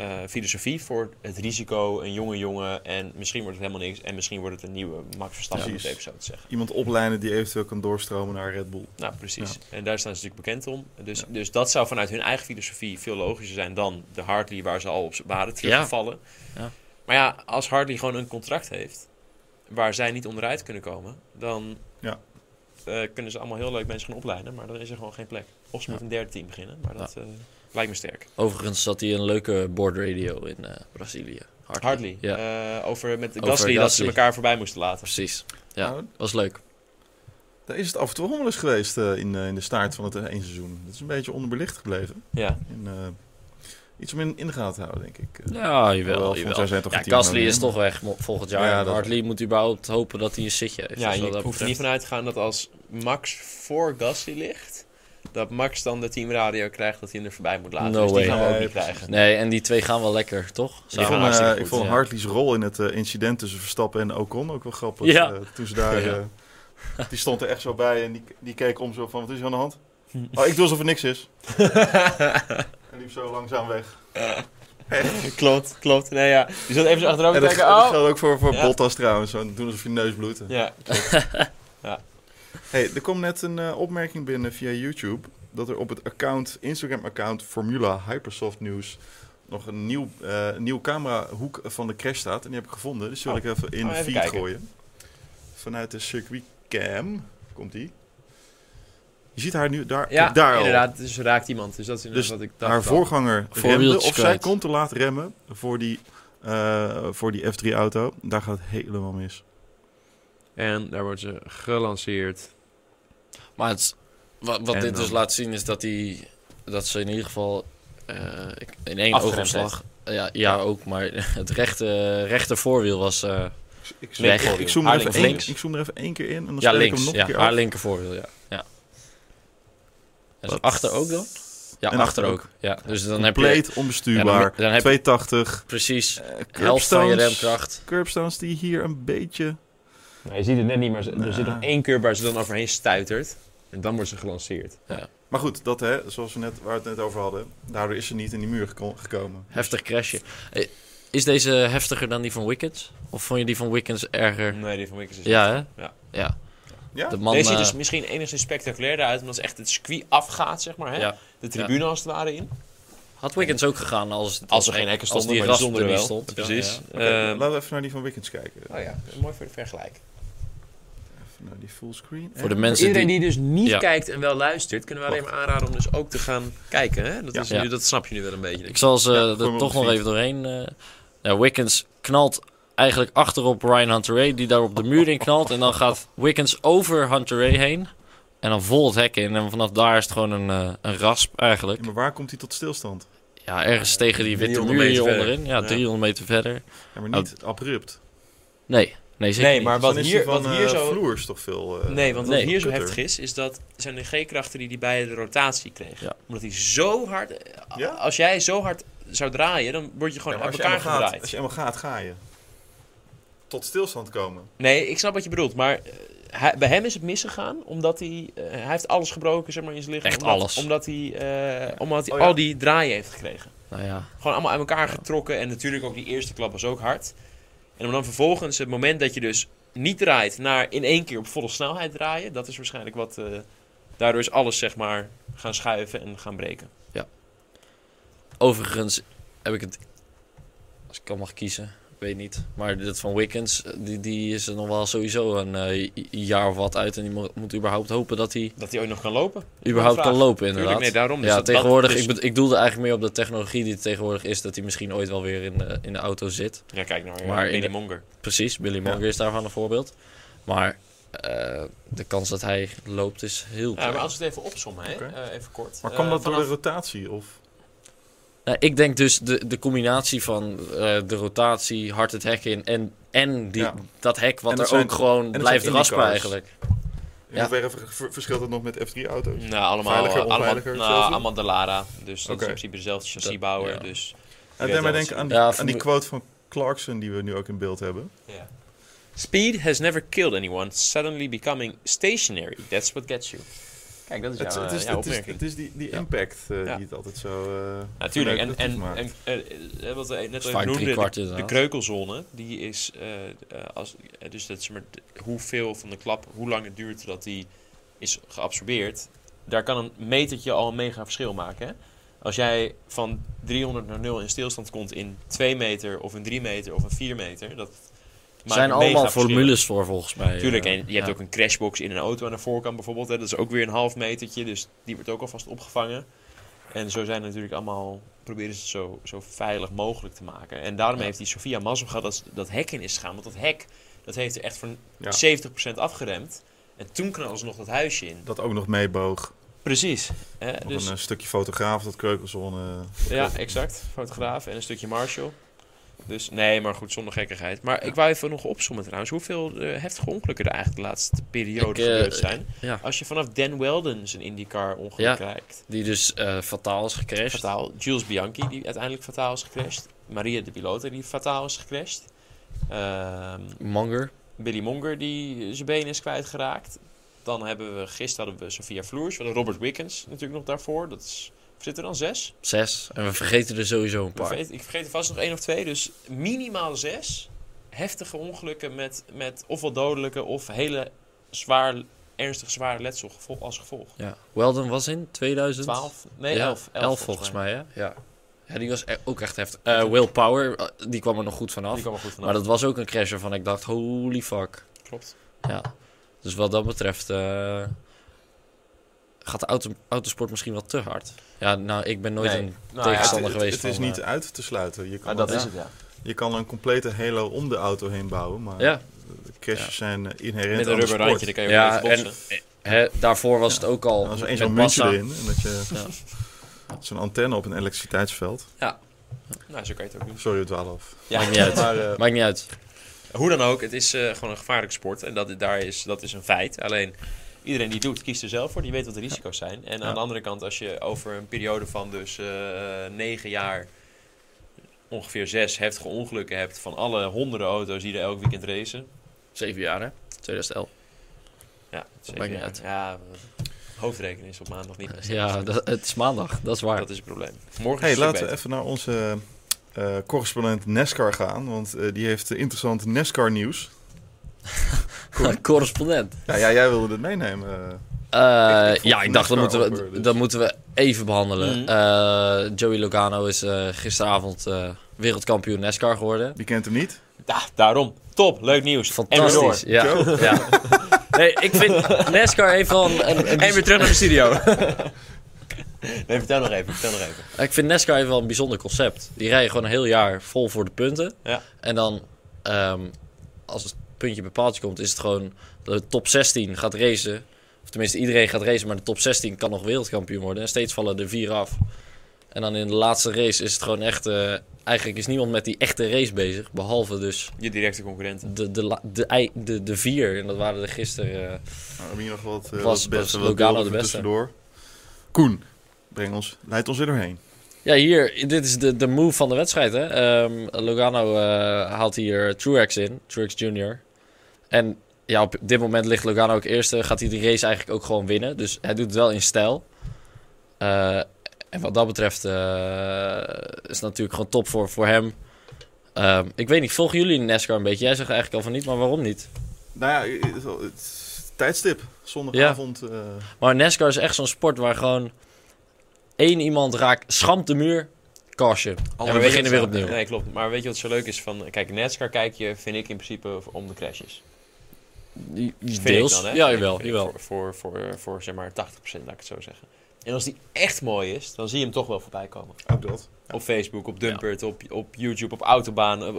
eh, filosofie voor het risico, een jonge jongen en misschien wordt het helemaal niks en misschien wordt het een nieuwe Max Verstappen, Precies. even zo te zeggen. Iemand opleiden die eventueel kan doorstromen naar Red Bull. Nou, precies. En daar staan ze natuurlijk bekend om. Dus, dus dat zou vanuit hun eigen filosofie veel logischer zijn dan de Hartley waar ze al op waren teruggevallen. Ja. Maar ja, als Hartley gewoon een contract heeft waar zij niet onderuit kunnen komen, dan Ja. eh, kunnen ze allemaal heel leuk mensen gaan opleiden, maar dan is er gewoon geen plek. Of ze Ja. moeten een derde team beginnen, maar dat eh, lijkt me sterk. Overigens zat hij een leuke board radio in eh, Brazilië. Hartley. Hartley, Ja, eh, over met Over Gasly dat ze elkaar voorbij moesten laten. precies. Ja, Nou, was leuk. daar is het af en toe eens geweest eh, in, eh, in de staart van het één seizoen. Dat is een beetje onderbelicht gebleven. Ja, En, eh, iets om in, in de gaten te houden, denk ik. Eh, Ja, jawel. Jawel. zij zijn toch Ja, Gasly is toch weg volgend jaar. Ja, dat- Hartley moet überhaupt hopen dat hij een zitje heeft. ja Dus je dat hoeft er niet vanuit te gaan dat als Max voor Gasly ligt, dat Max dan de teamradio krijgt dat hij hem er voorbij moet laten. No dus die way. gaan we ook Nee, niet precies. krijgen. Nee, en die twee gaan wel lekker, toch? Ik vond, eh, ik ja. Hartley's rol in het eh, incident tussen Verstappen en Ocon ook wel grappig. Ja. Eh, toen ze daar... [laughs] Ja. eh, die stond er echt zo bij en die, die keek om zo van, wat is er aan de hand? Hm. Oh, ik doe alsof er niks is. [laughs] en liep zo langzaam weg. [laughs] klopt, klopt. Nee, ja. Die zat even zo achterover En te dat, kijken. dat Oh! geldt ook voor, voor Ja. Bottas trouwens. Zo, doen alsof je neus bloedt. [laughs] Ja, Hey, er komt net een eh, opmerking binnen via YouTube dat er op het account, Instagram-account Formula Hypersoft News nog een nieuw, eh, een nieuw camerahoek van de crash staat. En die heb ik gevonden, dus die wil ik even in Oh, de feed kijken. gooien. Vanuit de circuit cam komt die. Je ziet haar nu daar, Ja, kijk, daar al. inderdaad. Dus raakt iemand. Dus dat is inderdaad Dus wat ik dacht. haar voorganger remde, of zij kon te laat remmen voor die, eh, voor die F3-auto. Daar gaat het helemaal mis. En daar wordt ze gelanceerd. Maar het, wat, wat dit dan- dus laat zien is dat, die, dat ze in ieder geval eh, ik- in één oogopslag... Ja, ja, ook, maar [laughs] het rechte, rechter voorwiel was eh, Ik, Weg. ik, ik, zoom er even links. één, ik zoom er even één keer in en dan ja, ik links. hem nog Ja, een keer haar linker voorwiel, ja. Ja. En Wat? achter ook dan? Ja, En achter achter ook. Ja, dus dan heb je Compleet onbestuurbaar. Ja, dan- dan heb- 280. precies eh, helft van je remkracht. Curbstones die hier een beetje... Nou, je ziet het net niet, maar ze- er Nou. zit nog één curb waar ze dan overheen stuitert. En dan wordt ze gelanceerd. Maar goed, dat hè, zoals we net, waar we het net over hadden. Daardoor is ze niet in die muur geko- gekomen. Heftig crashje. Eh, Is deze heftiger dan die van Wickens? Of vond je die van Wickens erger? Nee, die van Wickens is Ja, hè? Ja. Ja. Ja? De man... Deze ziet eh, dus misschien enigszins spectaculairder uit, omdat ze echt het circuit afgaat, zeg maar. Hè? ja. De tribune als het ware in. Had Wickens ook gegaan als, Als er geen hekken als stonden, die maar rasp die er stonden niet er wel. stond. Precies. Ja, Ehm, laten we even naar die van Wickens kijken. Oh ja, mooi voor de vergelijk. Even naar die fullscreen. Voor de Voor mensen iedereen die... die dus niet Ja. kijkt en wel luistert, kunnen we alleen maar aanraden om dus ook te gaan kijken. Hè? Dat, Ja. is Ja. nu, dat snap je nu wel een beetje. Ik zal ze Ja, er toch nog even doorheen. eh. ja, Wickens knalt eigenlijk achterop Ryan Hunter Ray, die daar op de muur in knalt. En dan gaat Wickens over Hunter Ray heen. En dan vol het hek in. En vanaf daar is het gewoon een, eh, een rasp eigenlijk. Ja, maar waar komt hij tot stilstand? Ja, ergens tegen die witte 300 muur hier onderin. Ja, Ja. 300 meter verder. Ja, maar niet abrupt. Nee, nee zeker Nee, niet. maar wat Dan is hier, die van wat hier eh, zo... vloers toch veel... eh, Nee, want wat Nee. hier zo heftig is, is dat zijn de G-krachten die hij bij de rotatie kreeg. Ja. Omdat hij zo hard... Ja? Als jij zo hard zou draaien, dan word je gewoon uit elkaar gaat, gedraaid. als je eenmaal gaat, ga je. Tot stilstand komen. Nee, ik snap wat je bedoelt, maar eh, hij- bij hem is het misgegaan omdat hij... eh, hij heeft alles gebroken, zeg maar, in zijn lichaam. Echt omdat, alles. Omdat hij, eh, omdat hij Oh ja. al die draaien heeft gekregen. Nou ja, Gewoon allemaal uit elkaar getrokken. En natuurlijk ook die eerste klap was ook hard. En om dan vervolgens het moment dat je dus niet draait naar in één keer op volle snelheid draaien. Dat is waarschijnlijk wat... eh, daardoor is alles zeg maar gaan schuiven en gaan breken. overigens heb ik het... Als ik al mag kiezen, weet niet. Maar dit van Wickens, die, die is er nog wel sowieso een eh, jaar of wat uit. En die mo- moet überhaupt hopen dat hij Dat hij ooit nog kan lopen. überhaupt kan lopen Tuurlijk, inderdaad. nee, daarom. Dus ja, dat- dat- tegenwoordig, dus- ik, ik doelde eigenlijk meer op de technologie die er tegenwoordig is, dat hij misschien ooit wel weer in de, in de auto zit. Ja, kijk naar Maar maar in Billy de- Monger. Precies, Billy Monger is daarvan een voorbeeld. Maar eh, de kans dat hij loopt is heel Ja, klein. maar als we het even opzommen, hè? Eh, even kort. Maar Eh, kwam dat door vanaf- de rotatie? Of? Nou, ik denk dus de, de combinatie van eh, de rotatie, hard het hek in en, en die, Ja. dat hek wat En er zijn- ook gewoon blijft raspen eigenlijk. In Ja. hoeverre ver- ver- verschilt het nog met F3-auto's? Nou, allemaal, Veiliger, allemaal, nou, allemaal de Lara. Dus dat is in principe dezelfde chassisbouwer. Ja. Dus Ja, deed mij wel denken aan die, Ja, aan die quote van Clarkson die we nu ook in beeld hebben. Ja. Speed has never killed anyone. Suddenly becoming stationary. That's what gets you. Kijk, dat is Het, jouw, het, is, jouw het, is, het is die, die Ja. impact eh, Ja. die het altijd zo... eh, Natuurlijk. En, en, en eh, wat we net al noemden, driekwart de, kreukelzone, die is, eh, eh, als, dus dat, zeg maar, hoeveel van de klap, hoe lang het duurt dat die is geabsorbeerd, daar kan een metertje al een mega verschil maken. Hè? Als jij van 300 naar 0 in stilstand komt in 2 meter of in 3 meter of in 4 meter, dat Er zijn allemaal formules voor volgens mij. Tuurlijk, eh, en je hebt ja. ook een crashbox in een auto aan de voorkant bijvoorbeeld. Hè. Dat is ook weer een half metertje, dus die wordt ook alvast opgevangen. En zo zijn natuurlijk allemaal, proberen ze het zo, zo veilig mogelijk te maken. En daarom Ja. heeft die Sofia mazzel gehad dat dat hek in is gegaan. Want dat hek, dat heeft er echt voor Ja. 70% afgeremd. En toen knallen ze nog dat huisje in. Dat ook nog meeboog. Precies. Hè, Nog dus, een eh, stukje fotograaf, dat kreukelzone. ja, exact. Fotograaf en een stukje Marshall. Dus nee, maar goed, zonder gekkigheid. Maar ik wou even nog opzommen trouwens. Hoeveel eh, heftige ongelukken er eigenlijk de laatste periode Ik, eh, gebeurd zijn. ja. Als je vanaf Dan Weldon zijn IndyCar ongeluk Ja. kijkt. Die dus eh, fataal is gecrashed. Fataal. Jules Bianchi, die uiteindelijk fataal is gecrashed. Maria de Pilota, die fataal is gecrashed. Ehm, Monger. Billy Monger, die zijn been is kwijtgeraakt. Dan hebben we, gisteren hadden we Sophia Floers. We hadden Robert Wickens natuurlijk nog daarvoor. Dat is, zit er dan zes? Zes. En we vergeten er sowieso een paar. vergeet, ik vergeet er vast nog één of twee. Dus minimaal zes heftige ongelukken met, met ofwel dodelijke of hele zwaar ernstig zware letsel als gevolg. Ja. Weldon was in 2012? 12? Nee, ja, 11. 11 volgens mij, hè? Ja. Ja, die was e- ook echt heftig. Eh, Will Power, eh, die kwam er nog goed vanaf. Die kwam er goed vanaf. Maar dat was ook een crash waarvan ik dacht, holy fuck. Klopt. Ja. Dus wat dat betreft eh, gaat de auto, autosport misschien wel te hard. Ja, nou, ik ben nooit Nee. een Nou ja, Het, tegenstander het- geweest het is van, niet eh, uit te sluiten. Je kan, Maar dat Ja. is het, ja. je kan een complete halo om de auto heen bouwen, maar Ja, de crashes zijn eh, inherent Met een de rubber sport. randje, dan kan je Ja, en- hè, daarvoor was het ook al als er één zo'n muntje Massa. erin en dat je Ja. [laughs] zo'n antenne op een elektriciteitsveld. Nou, zo kan je het ook doen. Sorry, we dwalen af. Ja, Maakt niet uit. Maar eh, Maakt niet uit. Hoe dan ook, het is eh, gewoon een gevaarlijke sport. En dat, daar is, dat is een feit. Alleen, iedereen die het doet, kiest er zelf voor. Die weet wat de risico's zijn. En Ja. aan de andere kant, als je over een periode van dus eh, negen jaar... ongeveer zes heftige ongelukken hebt... van alle honderden auto's die er elk weekend racen... Zeven jaar, hè? 2011. Ja, zeven jaar. uit. Ja, hoofdrekenen is op maandag niet best. Ja, dat, het is maandag. Dat is waar. dat is het probleem. Morgen hey, is het laten we even naar onze eh, correspondent NASCAR gaan, want eh, die heeft interessant NASCAR nieuws. [laughs] [laughs] Correspondent. Ja, ja, jij wilde het meenemen. eh. Ik- ik vond ja, ik dacht, dat moeten, we, over, dus- dat moeten we even behandelen. Mhm. Eh, Joey Logano is eh, gisteravond eh, wereldkampioen NASCAR geworden. Wie kent hem niet? Ja, daarom. Top, leuk nieuws. Fantastisch. Ja, Joe? ja. Nee, ik vind [laughs] NASCAR heeft wel een, een, een En weer terug naar de studio. [laughs] nee, vertel nog even, vertel nog even. Ik vind NASCAR heeft wel een bijzonder concept. Die rijden gewoon een heel jaar vol voor de punten. Ja. En dan, ehm, als het puntje bij paaltje komt, is het gewoon de top 16 gaat racen. Of tenminste, iedereen gaat racen, maar de top 16 kan nog wereldkampioen worden. En steeds vallen er vier af. En dan in de laatste race is het gewoon echt... eh, eigenlijk is niemand met die echte race bezig. Behalve dus Je directe concurrenten. de, de, de, de, de vier. En dat waren er gisteren... eh, Nou, eh, Was- beste, was wat Logano de beste? tussendoor. Koen, breng ons, leid ons er doorheen. Ja, hier, dit is de, de move van de wedstrijd. Hè? Ehm, Logano eh, haalt hier Truex in, Truex Jr. En ja, op dit moment ligt Logano ook eerste. Gaat hij de race eigenlijk ook gewoon winnen. Dus hij doet het wel in stijl. Eh, en wat dat betreft eh, is het natuurlijk gewoon top voor, voor hem. Ehm, ik weet niet, volgen jullie NASCAR een beetje? Jij zegt eigenlijk al van niet, maar waarom niet? Nou ja, het, tijdstip. Zondagavond. eh, Maar NASCAR is echt zo'n sport waar gewoon één iemand raakt, schampt de muur, caution. en we beginnen weer opnieuw. Nee, klopt. Maar weet je wat zo leuk is van... Kijk, NASCAR kijk je, vind ik in principe om de crashes. Deels. dan, ja, jawel. Voor, voor, voor, voor, zeg maar 80% laat ik het zo zeggen. En als die echt mooi is, dan zie je hem toch wel voorbij komen. ook dat. Op Facebook, op Dumpert, op, op YouTube, op Autobaan. eh,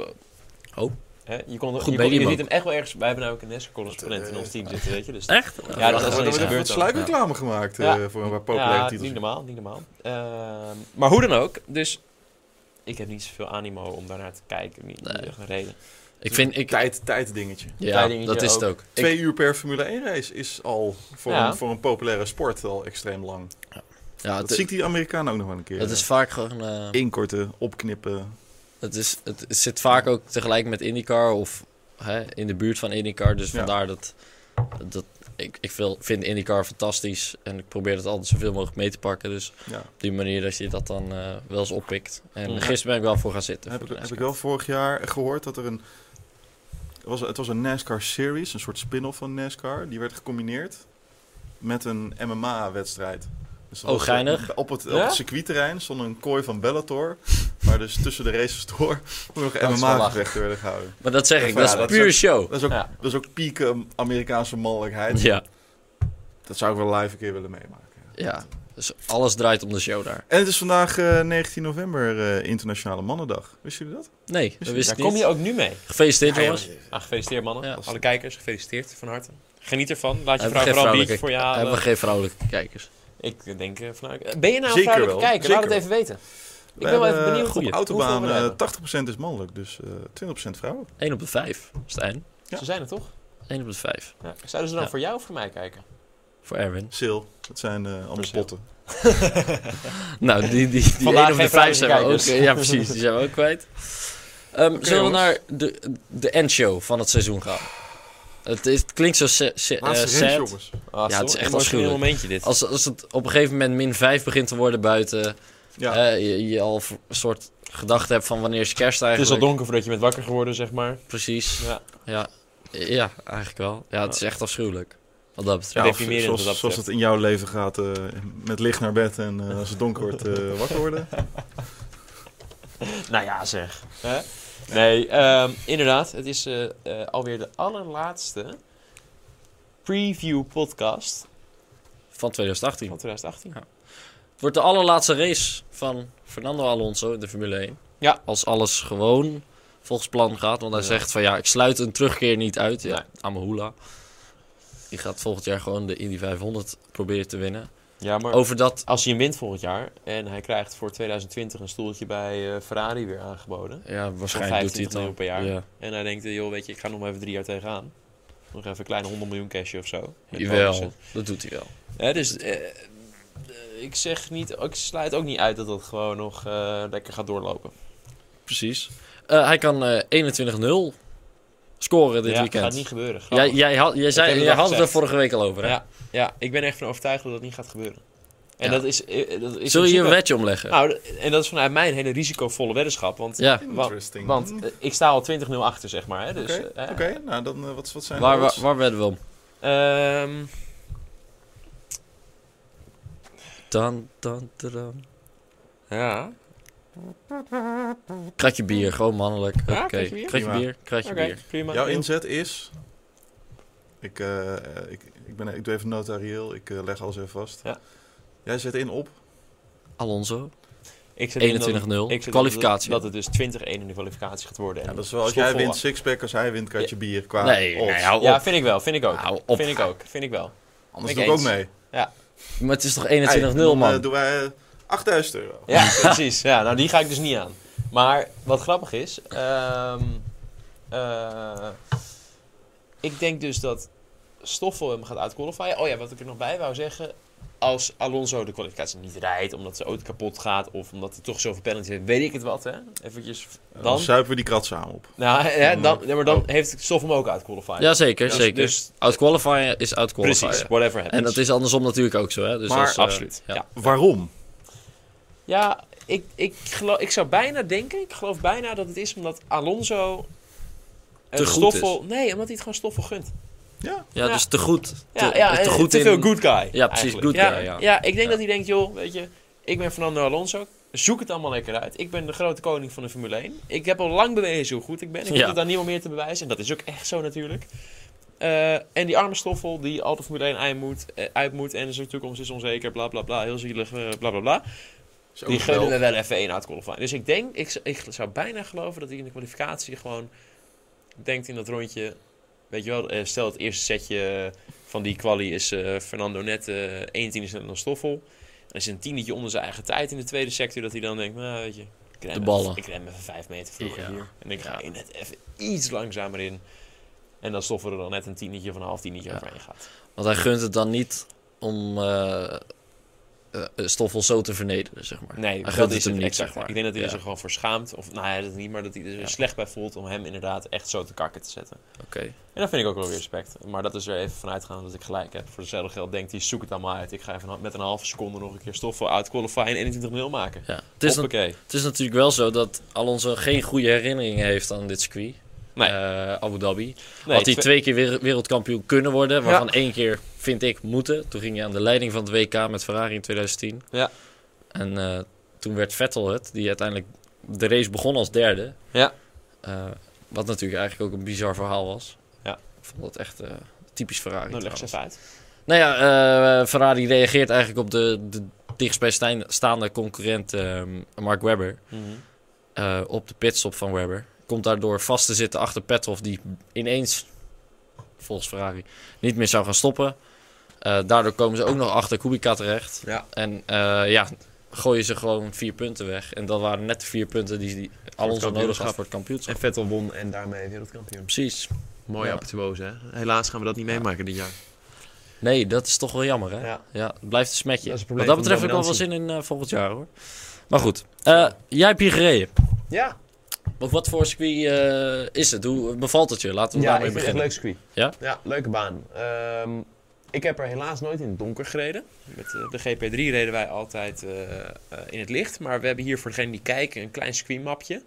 Oh. Hè? Je, kon, Goed je, kon- je medium ziet hem echt wel ergens... Wij hebben nou ook een NASCAR-correspondent in ons team zitten, weet je. Dus Echt? Ja, dat Ja, is dat wel er gebeurd dan. sluikreclame gemaakt eh, voor een paar populaire ja, titels. niet normaal, niet normaal. Ehm, maar hoe dan ook, dus ik heb niet zoveel animo om daarnaar te kijken. Niet, Nee. niet echt een reden. Ik vind... Ik, Tijd, tijd dingetje. ja, dat is het ook. Twee uur per Formule 1 race is al voor, Ja. een, voor een populaire sport al extreem lang. Ja, Dat het, zie ik die Amerikanen ook nog wel een keer. het is vaak gewoon... eh, inkorten, opknippen. het, is, het zit vaak ook tegelijk met IndyCar of hè, in de buurt van IndyCar. Dus Ja. vandaar dat... dat ik ik vind IndyCar fantastisch. En ik probeer het altijd zoveel mogelijk mee te pakken. Dus Ja. op die manier dat je dat dan eh, wel eens oppikt. En Ja. gisteren ben ik wel voor gaan zitten. Heb voor ik, de heb ik wel vorig jaar gehoord dat er een... Het was, het was een NASCAR series, een soort spin-off van NASCAR. Die werd gecombineerd met een MMA-wedstrijd. Dus Oh, geinig. Op het, op Ja? het circuitterrein stond een kooi van Bellator. Waar dus tussen de races door [laughs] nog MMA-gevechten werden gehouden. Maar dat zeg ik, Ja, dat is dat is puur ook- show. Dat is ook, Ja. dat is ook piek Amerikaanse mannelijkheid. Ja, Dat zou ik wel live een keer willen meemaken. ja. Dus alles draait om de show daar. En het is vandaag eh, 19 november, eh, Internationale Mannendag. Wisten jullie dat? Nee, dat wist Daar ik kom niet. je ook nu mee. Gefeliciteerd Ja, jongens. Ah, gefeliciteerd mannen. Ja. Alle kijkers, gefeliciteerd van harte. Geniet ervan. Laat je Hebben vrouw vooral voor je hebben we geen vrouwelijke kijkers. Ik denk eh, van... nou, Ben je nou een Zeker vrouwelijke wel. kijker? Laat het Zeker even weten. Ik ben wel even benieuwd goeie. Op hoeveel autobaan we eh, hebben. 80% is mannelijk, dus eh 20% vrouwen. 1 op de 5 is het eind. Ja. Ze zijn er toch? 1 op de 5. Ja. Zouden ze dan Ja. voor jou of voor mij kijken? Voor Erwin. Sil, dat zijn eh allemaal Sil. potten. [laughs] Nou, die, die, die Vandaag 1 op de 5 zijn we ook. Ja, precies. Die zijn we ook kwijt. Ehm, zullen we jongens. naar de, de endshow van het seizoen gaan? Het, is, het klinkt zo sa- eh, sad. Ah, Ja, het is echt een afschuwelijk. momentje dit. Als, als het op een gegeven moment min 5 begint te worden buiten. Ja. eh, je, je al een soort gedachte hebt van wanneer is kerst Het is al eigenlijk. donker voordat je bent wakker geworden, zeg maar. Precies. Ja. Ja. ja, eigenlijk wel. Ja, het is echt afschuwelijk. Wat dat betreft. Ja, of zoals, het in jouw leven gaat, eh, met licht naar bed en eh, als het donker wordt eh, [laughs] wakker worden. Nou ja, zeg. Hè? Nee, ehm, inderdaad. Het is eh, eh, alweer de allerlaatste preview podcast Van 2018. van 2018. Het wordt de allerlaatste race van Fernando Alonso in de Formule 1. Ja. Als alles gewoon volgens plan gaat. Want hij Ja. zegt van ja, ik sluit een terugkeer niet uit. Ja, Nee. Die gaat volgend jaar gewoon de Indy 500 proberen te winnen. Ja, maar Over dat, als hij hem wint volgend jaar en hij krijgt voor 2020 een stoeltje bij eh, Ferrari weer aangeboden. ja, waarschijnlijk doet hij 25 het dan. per jaar. Ja. En hij denkt, joh, weet je, ik ga nog maar even drie jaar tegenaan. Nog even een kleine 100 miljoen cashje of zo. Jawel, bonussen. dat doet hij wel. Hè, dus eh, eh, ik zeg niet, ik sluit ook niet uit dat dat gewoon nog lekker gaat doorlopen. Precies. Hij kan eh 21-0 scoren dit ja, weekend. gaat niet gebeuren. Jij, jij, had, jij, zei, jij had het er vorige week al over, hè? Ja, ja, ik ben echt van overtuigd dat dat niet gaat gebeuren. En Ja. dat is, eh, dat is Zul je een wetje omleggen? Nou, en dat is vanuit mij een hele risicovolle weddenschap. Want, ja. wa- want eh, ik sta al 20-0 achter, zeg maar. Hè, dus, eh, oké. nou dan eh, wat, wat zijn Waar, waar, waar werden we om? ehm, dan, dan, dan. ja. Kratje bier, gewoon mannelijk. Oké, Ja, kratje bier? Kratje bier, kratje bier. prima. Jouw inzet is... Ik, eh, ik, ik, ben, ik doe even notarieel, ik eh, leg alles even vast. Ja. Jij zet in op... Alonso. Ik zet in dat- 21-0. ik zet in Kwalificatie. Dat, het dus 20-1 in de kwalificatie gaat worden. Ja, En dat is wel als jij wint sixpack, als hij wint kratje bier qua Nee, odds. nee, hou op. Ja, vind ik wel. Vind ik ook. Hou op. Vind ik ook. Vind ik wel. Anders ik doe ik ook mee. Maar het is toch 21-0, Hey, dan, man? eh, doen wij 8000 euro. Ja, precies. Ja, nou, die ga ik dus niet aan. Maar wat grappig is, ehm, eh, ik denk dus dat Stoffel hem gaat uitqualifyen. Oh ja, wat ik er nog bij wou zeggen. Als Alonso de kwalificatie niet rijdt, omdat zijn auto kapot gaat of omdat hij toch zoveel penalty heeft, weet ik het wat, hè? Eventjes. Dan Dan, zuipen we die krat samen op. nou, ja, Dan, ja, maar dan oh. heeft Stoffel hem ook uitqualifyen. Ja, zeker, Dus- zeker. Dus, Outqualifyen is outqualifyen. precies, whatever happens. En dat is andersom natuurlijk ook zo, hè? Dus maar als, eh, absoluut. ja. ja. Waarom? Ja, ik, ik, geloof, ik zou bijna denken, ik geloof bijna dat het is omdat Alonso eh, Te goed Stoffel, Nee, omdat hij het gewoon Stoffel gunt. Ja, Ja, Ja. dus te goed. Te, Ja, ja te en goed te in... veel good guy. Ja, precies, eigenlijk. good guy, ja. ja, ik denk Ja. dat hij denkt, joh, weet je, ik ben Fernando Alonso. Zoek het allemaal lekker uit. Ik ben de grote koning van de Formule 1. Ik heb al lang bewezen hoe goed ik ben. Ik Ja. hoef het aan niemand meer te bewijzen. En dat is ook echt zo natuurlijk. Eh, en die arme Stoffel die al de Formule 1 uit moet, eh, uit moet en zijn toekomst is onzeker, bla bla bla, heel zielig, eh, bla bla bla. Die gunnen we wel even één uit qualifying. Dus ik denk, ik, ik zou bijna geloven dat hij in de kwalificatie gewoon denkt in dat rondje. Weet je wel, eh, stel het eerste setje van die quali is eh, Fernando net eh 1 tiende sneller dan Stoffel. En is een tienetje onder zijn eigen tijd in de tweede sector dat hij dan denkt, nou weet je, ik rem, De ballen. Even, ik rem even vijf meter vroeger Ja. hier. En ik ga Ja. net even iets langzamer in. En dan Stoffel er dan net een tienetje of een half tienetje Ja. overheen gaat. Want hij gunt het dan niet om eh eh, Stoffel zo te vernederen, zeg maar. Nee, Hij dat is hem niet, exact. zeg maar. Ik denk dat hij er zich gewoon voor schaamt. Of nou ja, dat niet, maar dat hij er Ja. slecht bij voelt om hem inderdaad echt zo te kakken te zetten. Oké. En dat vind ik ook wel weer respect. Maar dat is er even vanuit gaan dat ik gelijk heb. Voor hetzelfde geld denkt hij, zoek het allemaal uit. Ik ga even met een halve seconde nog een keer stoffen uit qualify en 21-0 maken. Ja. Het, is het is natuurlijk wel zo dat Alonso geen goede herinneringen heeft aan dit circuit. Nee. Eh, Abu Dhabi. Nee, Had hij twe- twee keer wereldkampioen kunnen worden, waarvan één keer, vind ik, moeten. Toen ging hij aan de leiding van het WK met Ferrari in 2010. Ja. En eh, toen werd Vettel het, die uiteindelijk de race begon als derde. Ja. Eh, wat natuurlijk eigenlijk ook een bizar verhaal was. Ja. Ik vond dat echt typisch Ferrari. Nou, leg even uit. Nou ja, Ferrari reageert eigenlijk op de, de dichtstbijstaande concurrent eh, Mark Webber. Mhm. op de pitstop van Webber. Komt daardoor vast te zitten achter Petrov, die ineens, volgens Ferrari, niet meer zou gaan stoppen. Eh, daardoor komen ze ook nog achter Kubica terecht. Ja. En eh, ja, gooien ze gewoon vier punten weg. En dat waren net de vier punten die, die Alonso nodig had voor het kampioenschap. En Vettel won en daarmee wereldkampioen. Precies. Mooie Ja. apotheose, hè? Helaas gaan we dat niet meemaken dit jaar. Nee, dat is toch wel jammer, hè? Ja. Ja, het blijft een smetje. Dat Wat dat betreft heb ik wel wel zin in eh, volgend jaar, hoor. Maar goed, jij hebt hier gereden. Ja, wat voor circuit eh, is het? Hoe bevalt het je? Laten we ja ik daarmee vind het echt beginnen. leuk circuit. Ja? Ja, leuke baan. Ehm, ik heb er helaas nooit in het donker gereden. Met eh, de GP3 reden wij altijd eh, in het licht. Maar we hebben hier voor degenen die kijken een klein circuitmapje.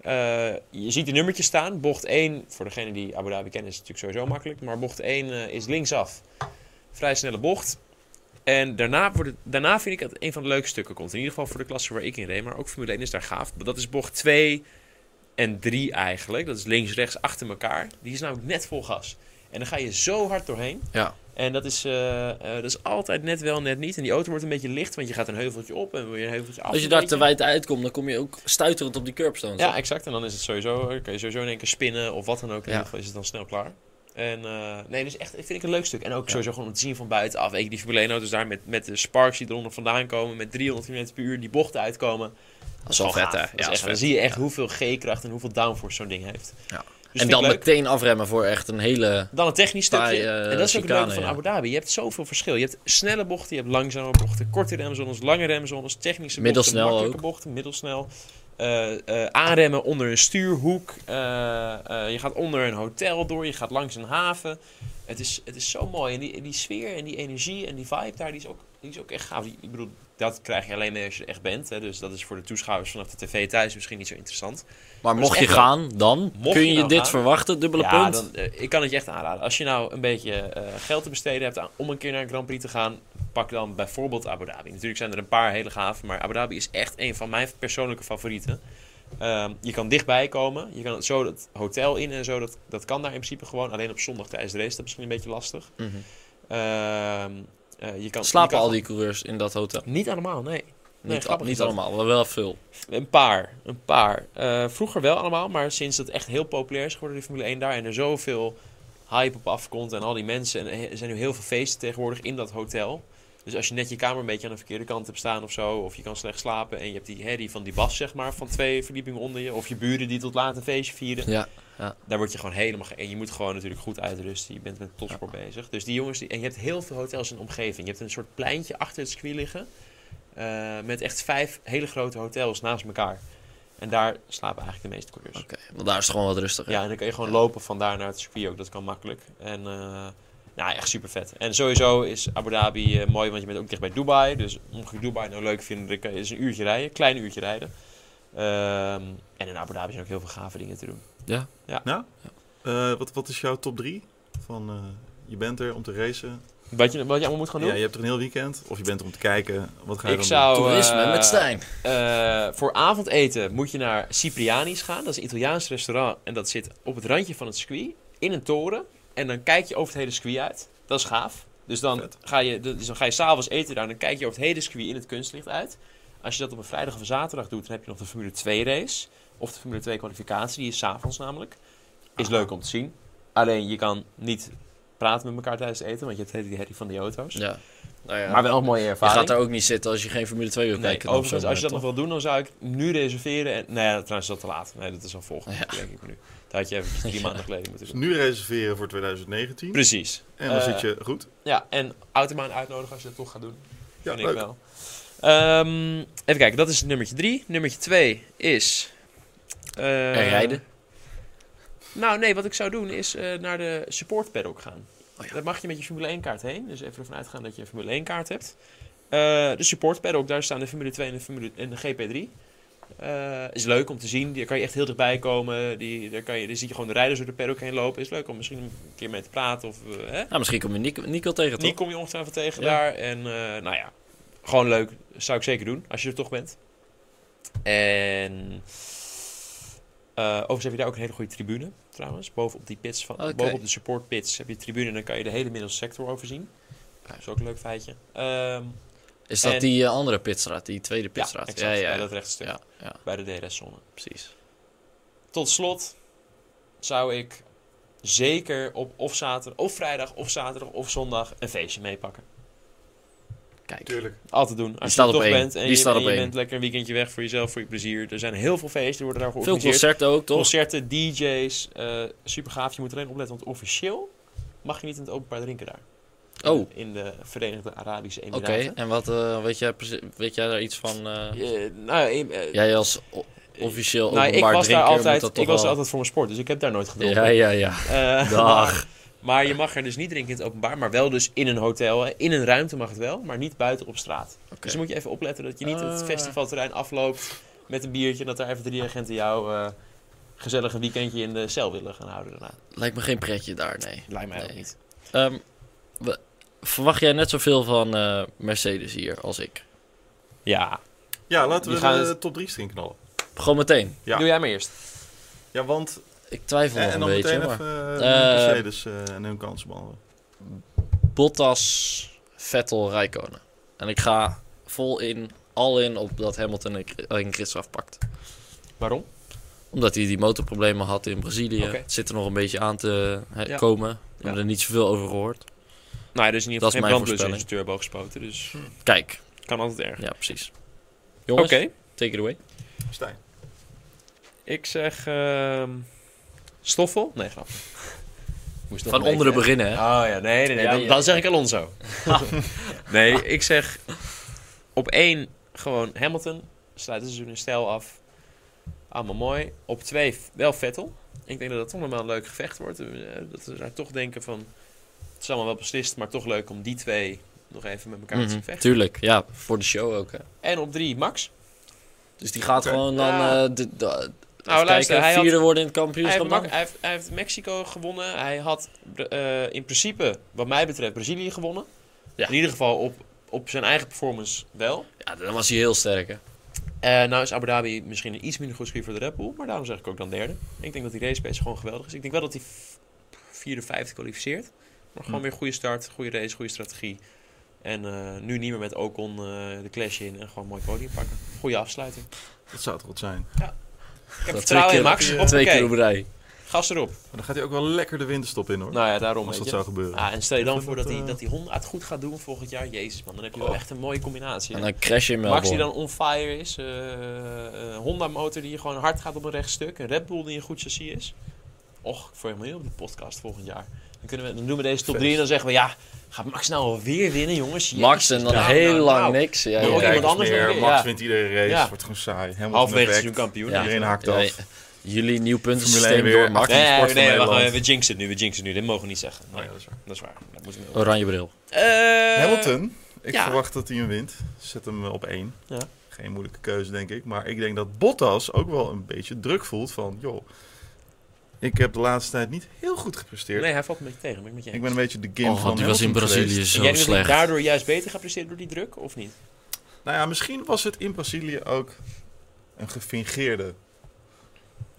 Eh, je ziet de nummertjes staan. Bocht 1, voor degene die Abu Dhabi kennen, is het natuurlijk sowieso makkelijk. Maar bocht 1 eh, is linksaf. Vrij snelle bocht. En daarna, wordt het, daarna vind ik het een van de leuke stukken komt. In ieder geval voor de klasse waar ik in reed. Maar ook Formule 1 is daar gaaf. Dat is bocht 2 en 3 eigenlijk. Dat is links, rechts, achter elkaar. Die is namelijk net vol gas. En dan ga je zo hard doorheen. Ja. En dat is, eh, eh, dat is altijd net wel, net niet. En die auto wordt een beetje licht, want je gaat een heuveltje op en je een heuveltje af. Als je daar te wijd uitkomt, dan kom je ook stuiterend op die curbstone. Ja, exact. En dan is het sowieso, kan je sowieso in één keer spinnen of wat dan ook. In Ja. ieder geval is het dan snel klaar. En eh, nee, dus echt, vind ik een leuk stuk. En ook Ja. sowieso gewoon om te zien van buitenaf. Weet je, die Formule 1 auto's daar met, met de sparks die eronder vandaan komen, met 300 km per uur die bochten uitkomen. Dat is wel vet, hè? Ja, echt, dan zie je echt hoeveel G-kracht en hoeveel downforce zo'n ding heeft. Ja. Dus en dan meteen afremmen voor echt een hele... Dan een technisch Taai, stukje. en dat is ook het leuke chicane, van. Abu Dhabi. Je hebt zoveel verschil. Je hebt snelle bochten, je hebt langzame bochten, korte remzones, lange remzones, technische bochten, makkelijke ook. bochten, middelsnel. Eh, aanremmen onder een stuurhoek. Eh, je gaat onder een hotel door, je gaat langs een haven. Het is, het is zo mooi. En die, die sfeer en die energie en die vibe daar, die is ook, die is ook echt gaaf. Ik bedoel, dat krijg je alleen mee als je er echt bent. Hè. Dus dat is voor de toeschouwers vanaf de tv thuis misschien niet zo interessant. Maar mocht je gaan, dan Mocht kun je nou dit gaan- verwachten, dubbele Ja, punt. dan, ik kan het je echt aanraden. Als je nou een beetje geld te besteden hebt om een keer naar een Grand Prix te gaan, pak dan bijvoorbeeld Abu Dhabi. Natuurlijk zijn er een paar hele gaaf, maar Abu Dhabi is echt een van mijn persoonlijke favorieten. Ehm, je kan dichtbij komen, je kan zo het hotel in en zo, dat, dat kan daar in principe gewoon. Alleen op zondag tijdens de race, dat is misschien een beetje lastig. Mhm. Ehm, eh, je kan, Slapen je kan al die coureurs in dat hotel? Niet allemaal, nee. Nee, niet niet allemaal, maar wel veel. Een paar, een paar. Eh, vroeger wel allemaal, maar sinds het echt heel populair is geworden, die Formule 1 daar, en er zoveel hype op afkomt en al die mensen, en er zijn nu heel veel feesten tegenwoordig in dat hotel. Dus als je net je kamer een beetje aan de verkeerde kant hebt staan of zo, of je kan slecht slapen en je hebt die herrie van die bas, zeg maar, van twee verdiepingen onder je, of je buren die tot laat een feestje vieren, Ja. daar word je gewoon helemaal ge- En je moet gewoon natuurlijk goed uitrusten, je bent met topsport bezig. Dus die jongens, die, en je hebt heel veel hotels in de omgeving. Je hebt een soort pleintje achter het circuit liggen, eh, met echt vijf hele grote hotels naast elkaar. En daar slapen eigenlijk de meeste coureurs. Oké, want daar is het gewoon wat rustiger. Ja, en dan kan je gewoon lopen van daar naar het circuit ook. Dat kan makkelijk. En uh, nou, echt super vet. En sowieso is Abu Dhabi uh, mooi, want je bent ook dicht bij Dubai. Dus mocht je Dubai nou leuk vinden, dan dus een uurtje rijden. Klein uurtje rijden. Um, en in Abu Dhabi zijn ook heel veel gave dingen te doen. Ja. ja. Nou, uh, wat, wat is jouw top 3? Van, uh, je bent er om te racen. Wat je, wat je allemaal moet gaan doen? Ja, je hebt er een heel weekend. Of je bent er om te kijken. Wat ga je ik dan zou, doen? Toerisme uh, met Stijn. Uh, voor avondeten moet je naar Cipriani's gaan. Dat is een Italiaans restaurant. En dat zit op het randje van het circuit. In een toren. En dan kijk je over het hele circuit uit. Dat is gaaf. Dus dan Vet. ga je, dus dan ga je s'avonds eten daar. En dan kijk je over het hele circuit in het kunstlicht uit. Als je dat op een vrijdag of een zaterdag doet, dan heb je nog de Formule 2 race. Of de Formule 2 kwalificatie. Die is s'avonds namelijk. Is Aha. leuk om te zien. Alleen je kan niet praten met elkaar tijdens het eten. Want je hebt die herrie van die auto's. Ja. Nou ja. Maar wel een mooie je ervaring. gaat daar ook niet zitten als je geen Formule 2 wil Nee, kijken. overigens, als je dat nog wil doen, dan zou ik nu reserveren. En, nee, ja, trouwens is dat te laat. Nee, dat is al volgende Ja. denk ik nu. Dat had je eventjes [laughs] drie Ja. maanden geleden moeten Dus doen. nu reserveren voor 2019. Precies. En dan Eh, zit je goed. Ja, en Automaan uitnodigen als je dat toch gaat doen. Ja, vind leuk. ik wel. Ehm, even kijken, dat is nummertje drie. Nummertje twee is... eh, Er rijden. Nou, nee, wat ik zou doen is eh, naar de support paddock gaan. Oh ja. Daar mag je met je Formule 1 kaart heen. Dus even ervan uitgaan dat je een Formule 1 kaart hebt. Eh, de support paddock, daar staan de Formule 2 en de, Formule, en de GP3. Eh, is leuk om te zien. Daar kan je echt heel dichtbij komen. Die, daar, kan je, daar zie je gewoon de rijders door de paddock heen lopen. Is leuk om misschien een keer mee te praten. Of, eh, hè? Nou, misschien kom je Nico, Nico tegen, toch? Die kom je ongetwijfeld tegen Ja. daar. En eh, nou ja, gewoon leuk. Zou ik zeker doen, als je er toch bent. En overigens heb je daar ook een hele goede tribune, trouwens. Bovenop die pits, van, Oké. bovenop de support pits heb je tribune. En dan kan je de hele middelste sector overzien. Dat is ook een leuk feitje. Ehm, Is dat En- die eh, andere pitstraat, die tweede ja, pitstraat? exact, bij dat rechtstuk. ja, ja, Bij de DRS-zone. precies. Tot slot zou ik zeker op of zaterdag, of vrijdag, of zaterdag, of zondag een feestje meepakken. Kijk. Tuurlijk. Altijd doen. Als staat je er op toch één. bent en, Die je, staat en op je één. bent lekker een weekendje weg voor jezelf, voor je plezier. Er zijn heel veel feesten, die worden daar Veel georganiseerd. concerten ook, toch? Concerten, DJ's, eh super gaaf. Je moet alleen opletten, want officieel mag je niet in het openbaar drinken daar. In Oh. de- In de Verenigde Arabische Oké, Emiraten. en wat eh, weet, jij, weet jij daar iets van? eh, Eh, nou, eh, jij als officieel nou, ik openbaar was daar altijd, dat ik was wel- altijd voor mijn sport, dus ik heb daar nooit gedronken. Ja, ja, ja. Eh, [laughs] Dag. maar, je mag er dus niet drinken in het openbaar, maar wel dus in een hotel. In een ruimte mag het wel, maar niet buiten op straat. Oké. Dus dan moet je even opletten dat je niet het festivalterrein afloopt met een biertje... dat daar even drie agenten jou eh, gezellig een weekendje in de cel willen gaan houden daarna. Lijkt me geen pretje daar, nee. Lijkt mij ook niet. Ehm, we- verwacht jij net zoveel van eh, Mercedes hier als ik? Ja, Ja, laten we Die de het- top 3 string knallen. Gewoon meteen. Ja. doe jij maar eerst. Ja, want... Ik twijfel En, nog en een dan beetje. meteen maar- even uh, Eh, Mercedes eh, en hun kansen behandelen. Bottas, Vettel, Rijkonen. En ik ga vol in, al in op dat Hamilton een, een grid afpakt. Waarom? Omdat hij die motorproblemen had in Brazilië. Zit er nog een beetje aan te Ja. komen. We Ja. hebben er niet zoveel over gehoord. Nou, er is in ieder Dat is geval geen brandblusser in zijn turbo gespoten, dus Kijk, kan altijd erg. ja precies. Oké, Jongens, take it away. Stijn. ik zeg ehm Stoffel. Nee, grap. Moest Van onderen beetje, beginnen, hè? Oh ja, nee, nee, nee. Ja, dan, ja. dan zeg ik Alonso. [laughs] nee, ik zeg op één gewoon Hamilton. Sluit het seizoen in stijl af. Allemaal mooi. Op twee wel Vettel. Ik denk dat dat toch nog wel een leuk gevecht wordt. Eh, Dat we daar toch denken van... Het is allemaal wel beslist, maar toch leuk om die twee nog even met elkaar te Mhm, zien vechten. Tuurlijk, ja, voor de show ook. Hè. En op drie Max. Dus die gaat gewoon dan eh, de, Nou, luister, kijken, hij had- vierde worden in het Hij kampioenschap heeft, hij, heeft, hij heeft Mexico gewonnen. Hij had eh, in principe, wat mij betreft, Brazilië gewonnen. Ja. In ieder geval op, op zijn eigen performance wel. Ja, dan was hij heel sterk, hè? Eh nou is Abu Dhabi misschien een iets minder goed circuit voor de Red Bull. Maar daarom zeg ik ook dan derde. Ik denk dat die race pace gewoon geweldig is. Ik denk wel dat hij vierde, vijfde kwalificeert. Maar gewoon Hm. weer goede start, goede race, goede strategie. En eh, nu niet meer met Ocon eh, de clash in en gewoon een mooi podium pakken. Goede afsluiting. Dat zou toch wat zijn. Ik heb Dat vertrouwen in twee Max. keer- Twee keer op rij. Gas erop. Maar dan gaat hij ook wel lekker de winterstop in hoor. Nou ja, daarom. als dat je. zou gebeuren. Ah, en stel je dan voor vind dat hij, dat, dat hij Honda het goed gaat doen volgend jaar. Jezus man, dan heb je wel Oh. echt een mooie combinatie. En dan crash je in Max die dan on fire is. eh, eh, Honda motor die gewoon hard gaat op een rechtstuk. Een Red Bull die een goed chassis is. Och, ik voel me heel op de podcast volgend jaar. Dan, kunnen we, dan doen we deze top Vet. 3 en dan zeggen we ja, gaat Max nou alweer winnen jongens? Max en dan nou, heel nou, lang nou. niks. Ja, ook ja. iemand anders meer. weer, Max ja. wint iedere race. Ja. Wordt gewoon saai. Het seizoen kampioen. Ja. Iedereen haakt Ja, af. Jullie nieuw puntensysteem 1 weer. door Max. Nee, sport nee, van nee wacht, Nederland. we jinxen nu, we jinxen nu. Dit mogen we niet zeggen. Nee, ja, dat is waar. dat is waar. Dat Oranje bril. Eh, Hamilton, ik ja. verwacht dat hij hem wint. Zet hem op één. Ja. Geen moeilijke keuze, denk ik. Maar ik denk dat Bottas ook wel een beetje druk voelt van... joh, ik heb de laatste tijd niet heel goed gepresteerd. Nee, hij valt een beetje tegen. Ben ik met je Ik ben een beetje de game Oh, van die was in Brazilië geweest. zo En jij slecht. daardoor juist beter gaat presteren door die druk, of niet? Nou ja, misschien was het in Brazilië ook een gefingeerde...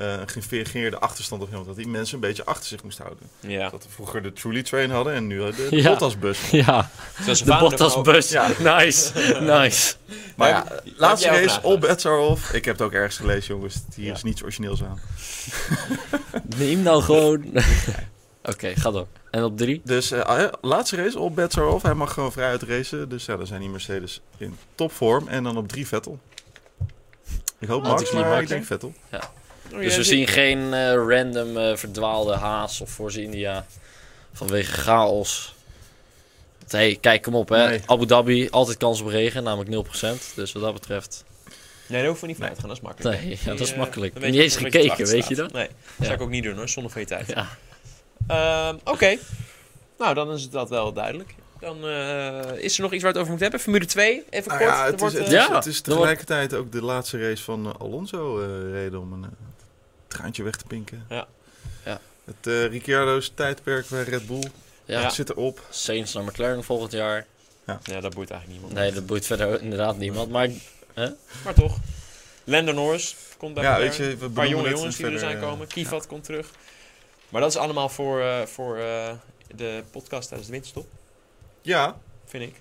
eh, een gefingeerde achterstand op Hamilton. Dat die mensen een beetje achter zich moesten houden. Ja. Dat we vroeger de Truly Train hadden en nu de, de Ja. Bottas-bus. [laughs] Ja, de Bottas-bus. Ja. [laughs] Nice, nice. Maar ja, laatste race, all bets are off. Ik heb het ook ergens gelezen, jongens. Hier Ja. is niets origineels aan. [laughs] Neem nou gewoon... Oké, ga door. En op drie? Dus eh, ah, ja, laatste race, all bets are off. Hij mag gewoon vrij uit racen. Dus ja, dan zijn die Mercedes in topvorm. En dan op drie Vettel. Ik hoop Max, Anticlimax, maar ik denk Vettel. Oh, Dus we zien geen eh, random eh, verdwaalde Haas of Force India vanwege chaos. Want, hey, kijk hem op hè. Nee. Abu Dhabi, altijd kans op regen, namelijk 0%. Dus wat dat betreft, Nee, daar hoeven we niet vanuit te gaan, dat is makkelijk. nee, ja, dat is makkelijk. dan Niet eens gekeken, weet je dat? Nee, dat zou Ja. ik ook niet doen hoor, zonder van je tijd. Ja. Ehm, Oké, nou dan is dat wel duidelijk. Dan eh, is er nog iets waar we het over moeten hebben. Formule 2, even Nou kort. ja, Er het, is, wordt, het, is, Ja, het is tegelijkertijd ook de laatste race van Alonso eh, reden om een eh, traantje weg te pinken. Ja. Ja. Het eh Ricciardo's tijdperk bij Red Bull Ja, Ja. zit erop. Saints naar McLaren volgend jaar. Ja, dat boeit eigenlijk niemand. Nee, dat boeit verder inderdaad niemand. Maar Maar toch. Lando Norris komt bij Ja, McLaren. weet je, we Een paar jonge jongens die er zijn verder, komen. eh, Kivat komt terug. Maar dat is allemaal voor, eh, voor eh, de podcast tijdens de winterstop, Ja, vind ik.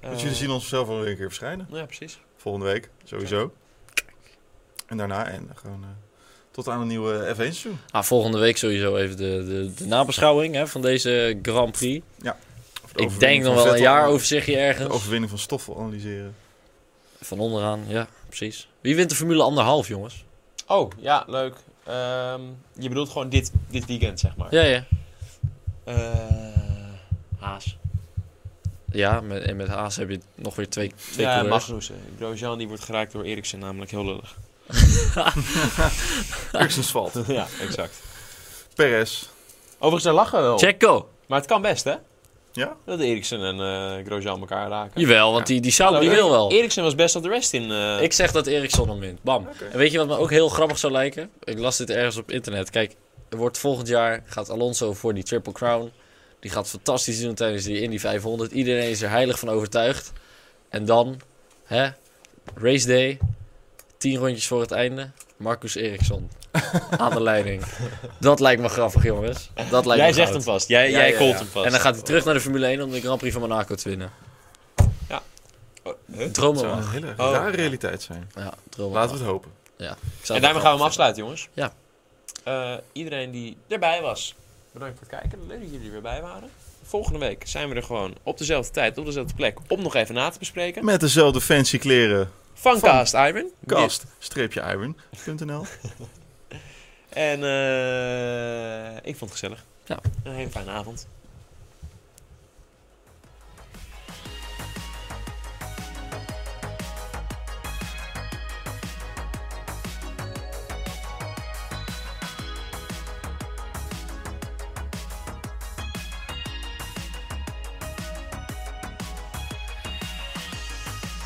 want Eh, jullie zien ons zelf weer een keer verschijnen. Ja, precies. Volgende week, sowieso. En daarna en gewoon eh, tot aan een nieuwe F1 seizoen. ah, volgende week sowieso even de, de, de nabeschouwing hè, van deze Grand Prix. De Ik denk nog wel een jaar overzichtje De ergens. overwinning van Stoffel analyseren. Van onderaan, ja, precies. Wie wint de Formule anderhalf, jongens? Oh, ja, leuk. Ehm, je bedoelt gewoon dit, dit weekend, zeg maar. Ja, ja. Eh, Haas. Ja, met, en met Haas heb je nog weer twee, twee ja, coureurs. Magnussen. Grosjean die wordt geraakt door Eriksen, namelijk heel lullig. [laughs] Eriksen's valt. [laughs] ja, exact. Perez. Overigens, daar lachen we wel. Checo! Maar het kan best, hè? Ja? Dat Eriksen en eh Grosjean elkaar raken. Jawel, want die, die Sauber die wil wel. Eriksen was best op de rest in. eh, Ik zeg dat Eriksson hem wint. Bam. En weet je wat me ook heel grappig zou lijken? Ik las dit ergens op internet. Kijk, er wordt volgend jaar gaat Alonso voor die Triple Crown Die gaat fantastisch doen tijdens die Indy 500. Iedereen is er heilig van overtuigd. En dan, hè, race day, 10 rondjes voor het einde. Marcus Eriksson aan de leiding. Dat lijkt me grappig, jongens. Dat lijkt Jij me zegt goud. hem vast. Jij, Ja, jij ja, ja. hem vast. En dan gaat hij terug naar de Formule 1 om de Grand Prix van Monaco te winnen. Oh, huh? Dromen zou een mag. hele Oh. rare realiteit zijn. Ja, dromen Laten we mag. het hopen. Ja. En daarmee gaan we hem afsluiten, jongens. Ja. Eh, iedereen die erbij was, bedankt voor het kijken. Leuk dat jullie er weer bij waren. Volgende week zijn we er gewoon op dezelfde tijd, op dezelfde plek, om nog even na te bespreken. Met dezelfde fancy kleren. Van Van Cast Iron. Cast-iron.nl [laughs] En eh, ik vond het gezellig. Ja. Een hele fijne avond.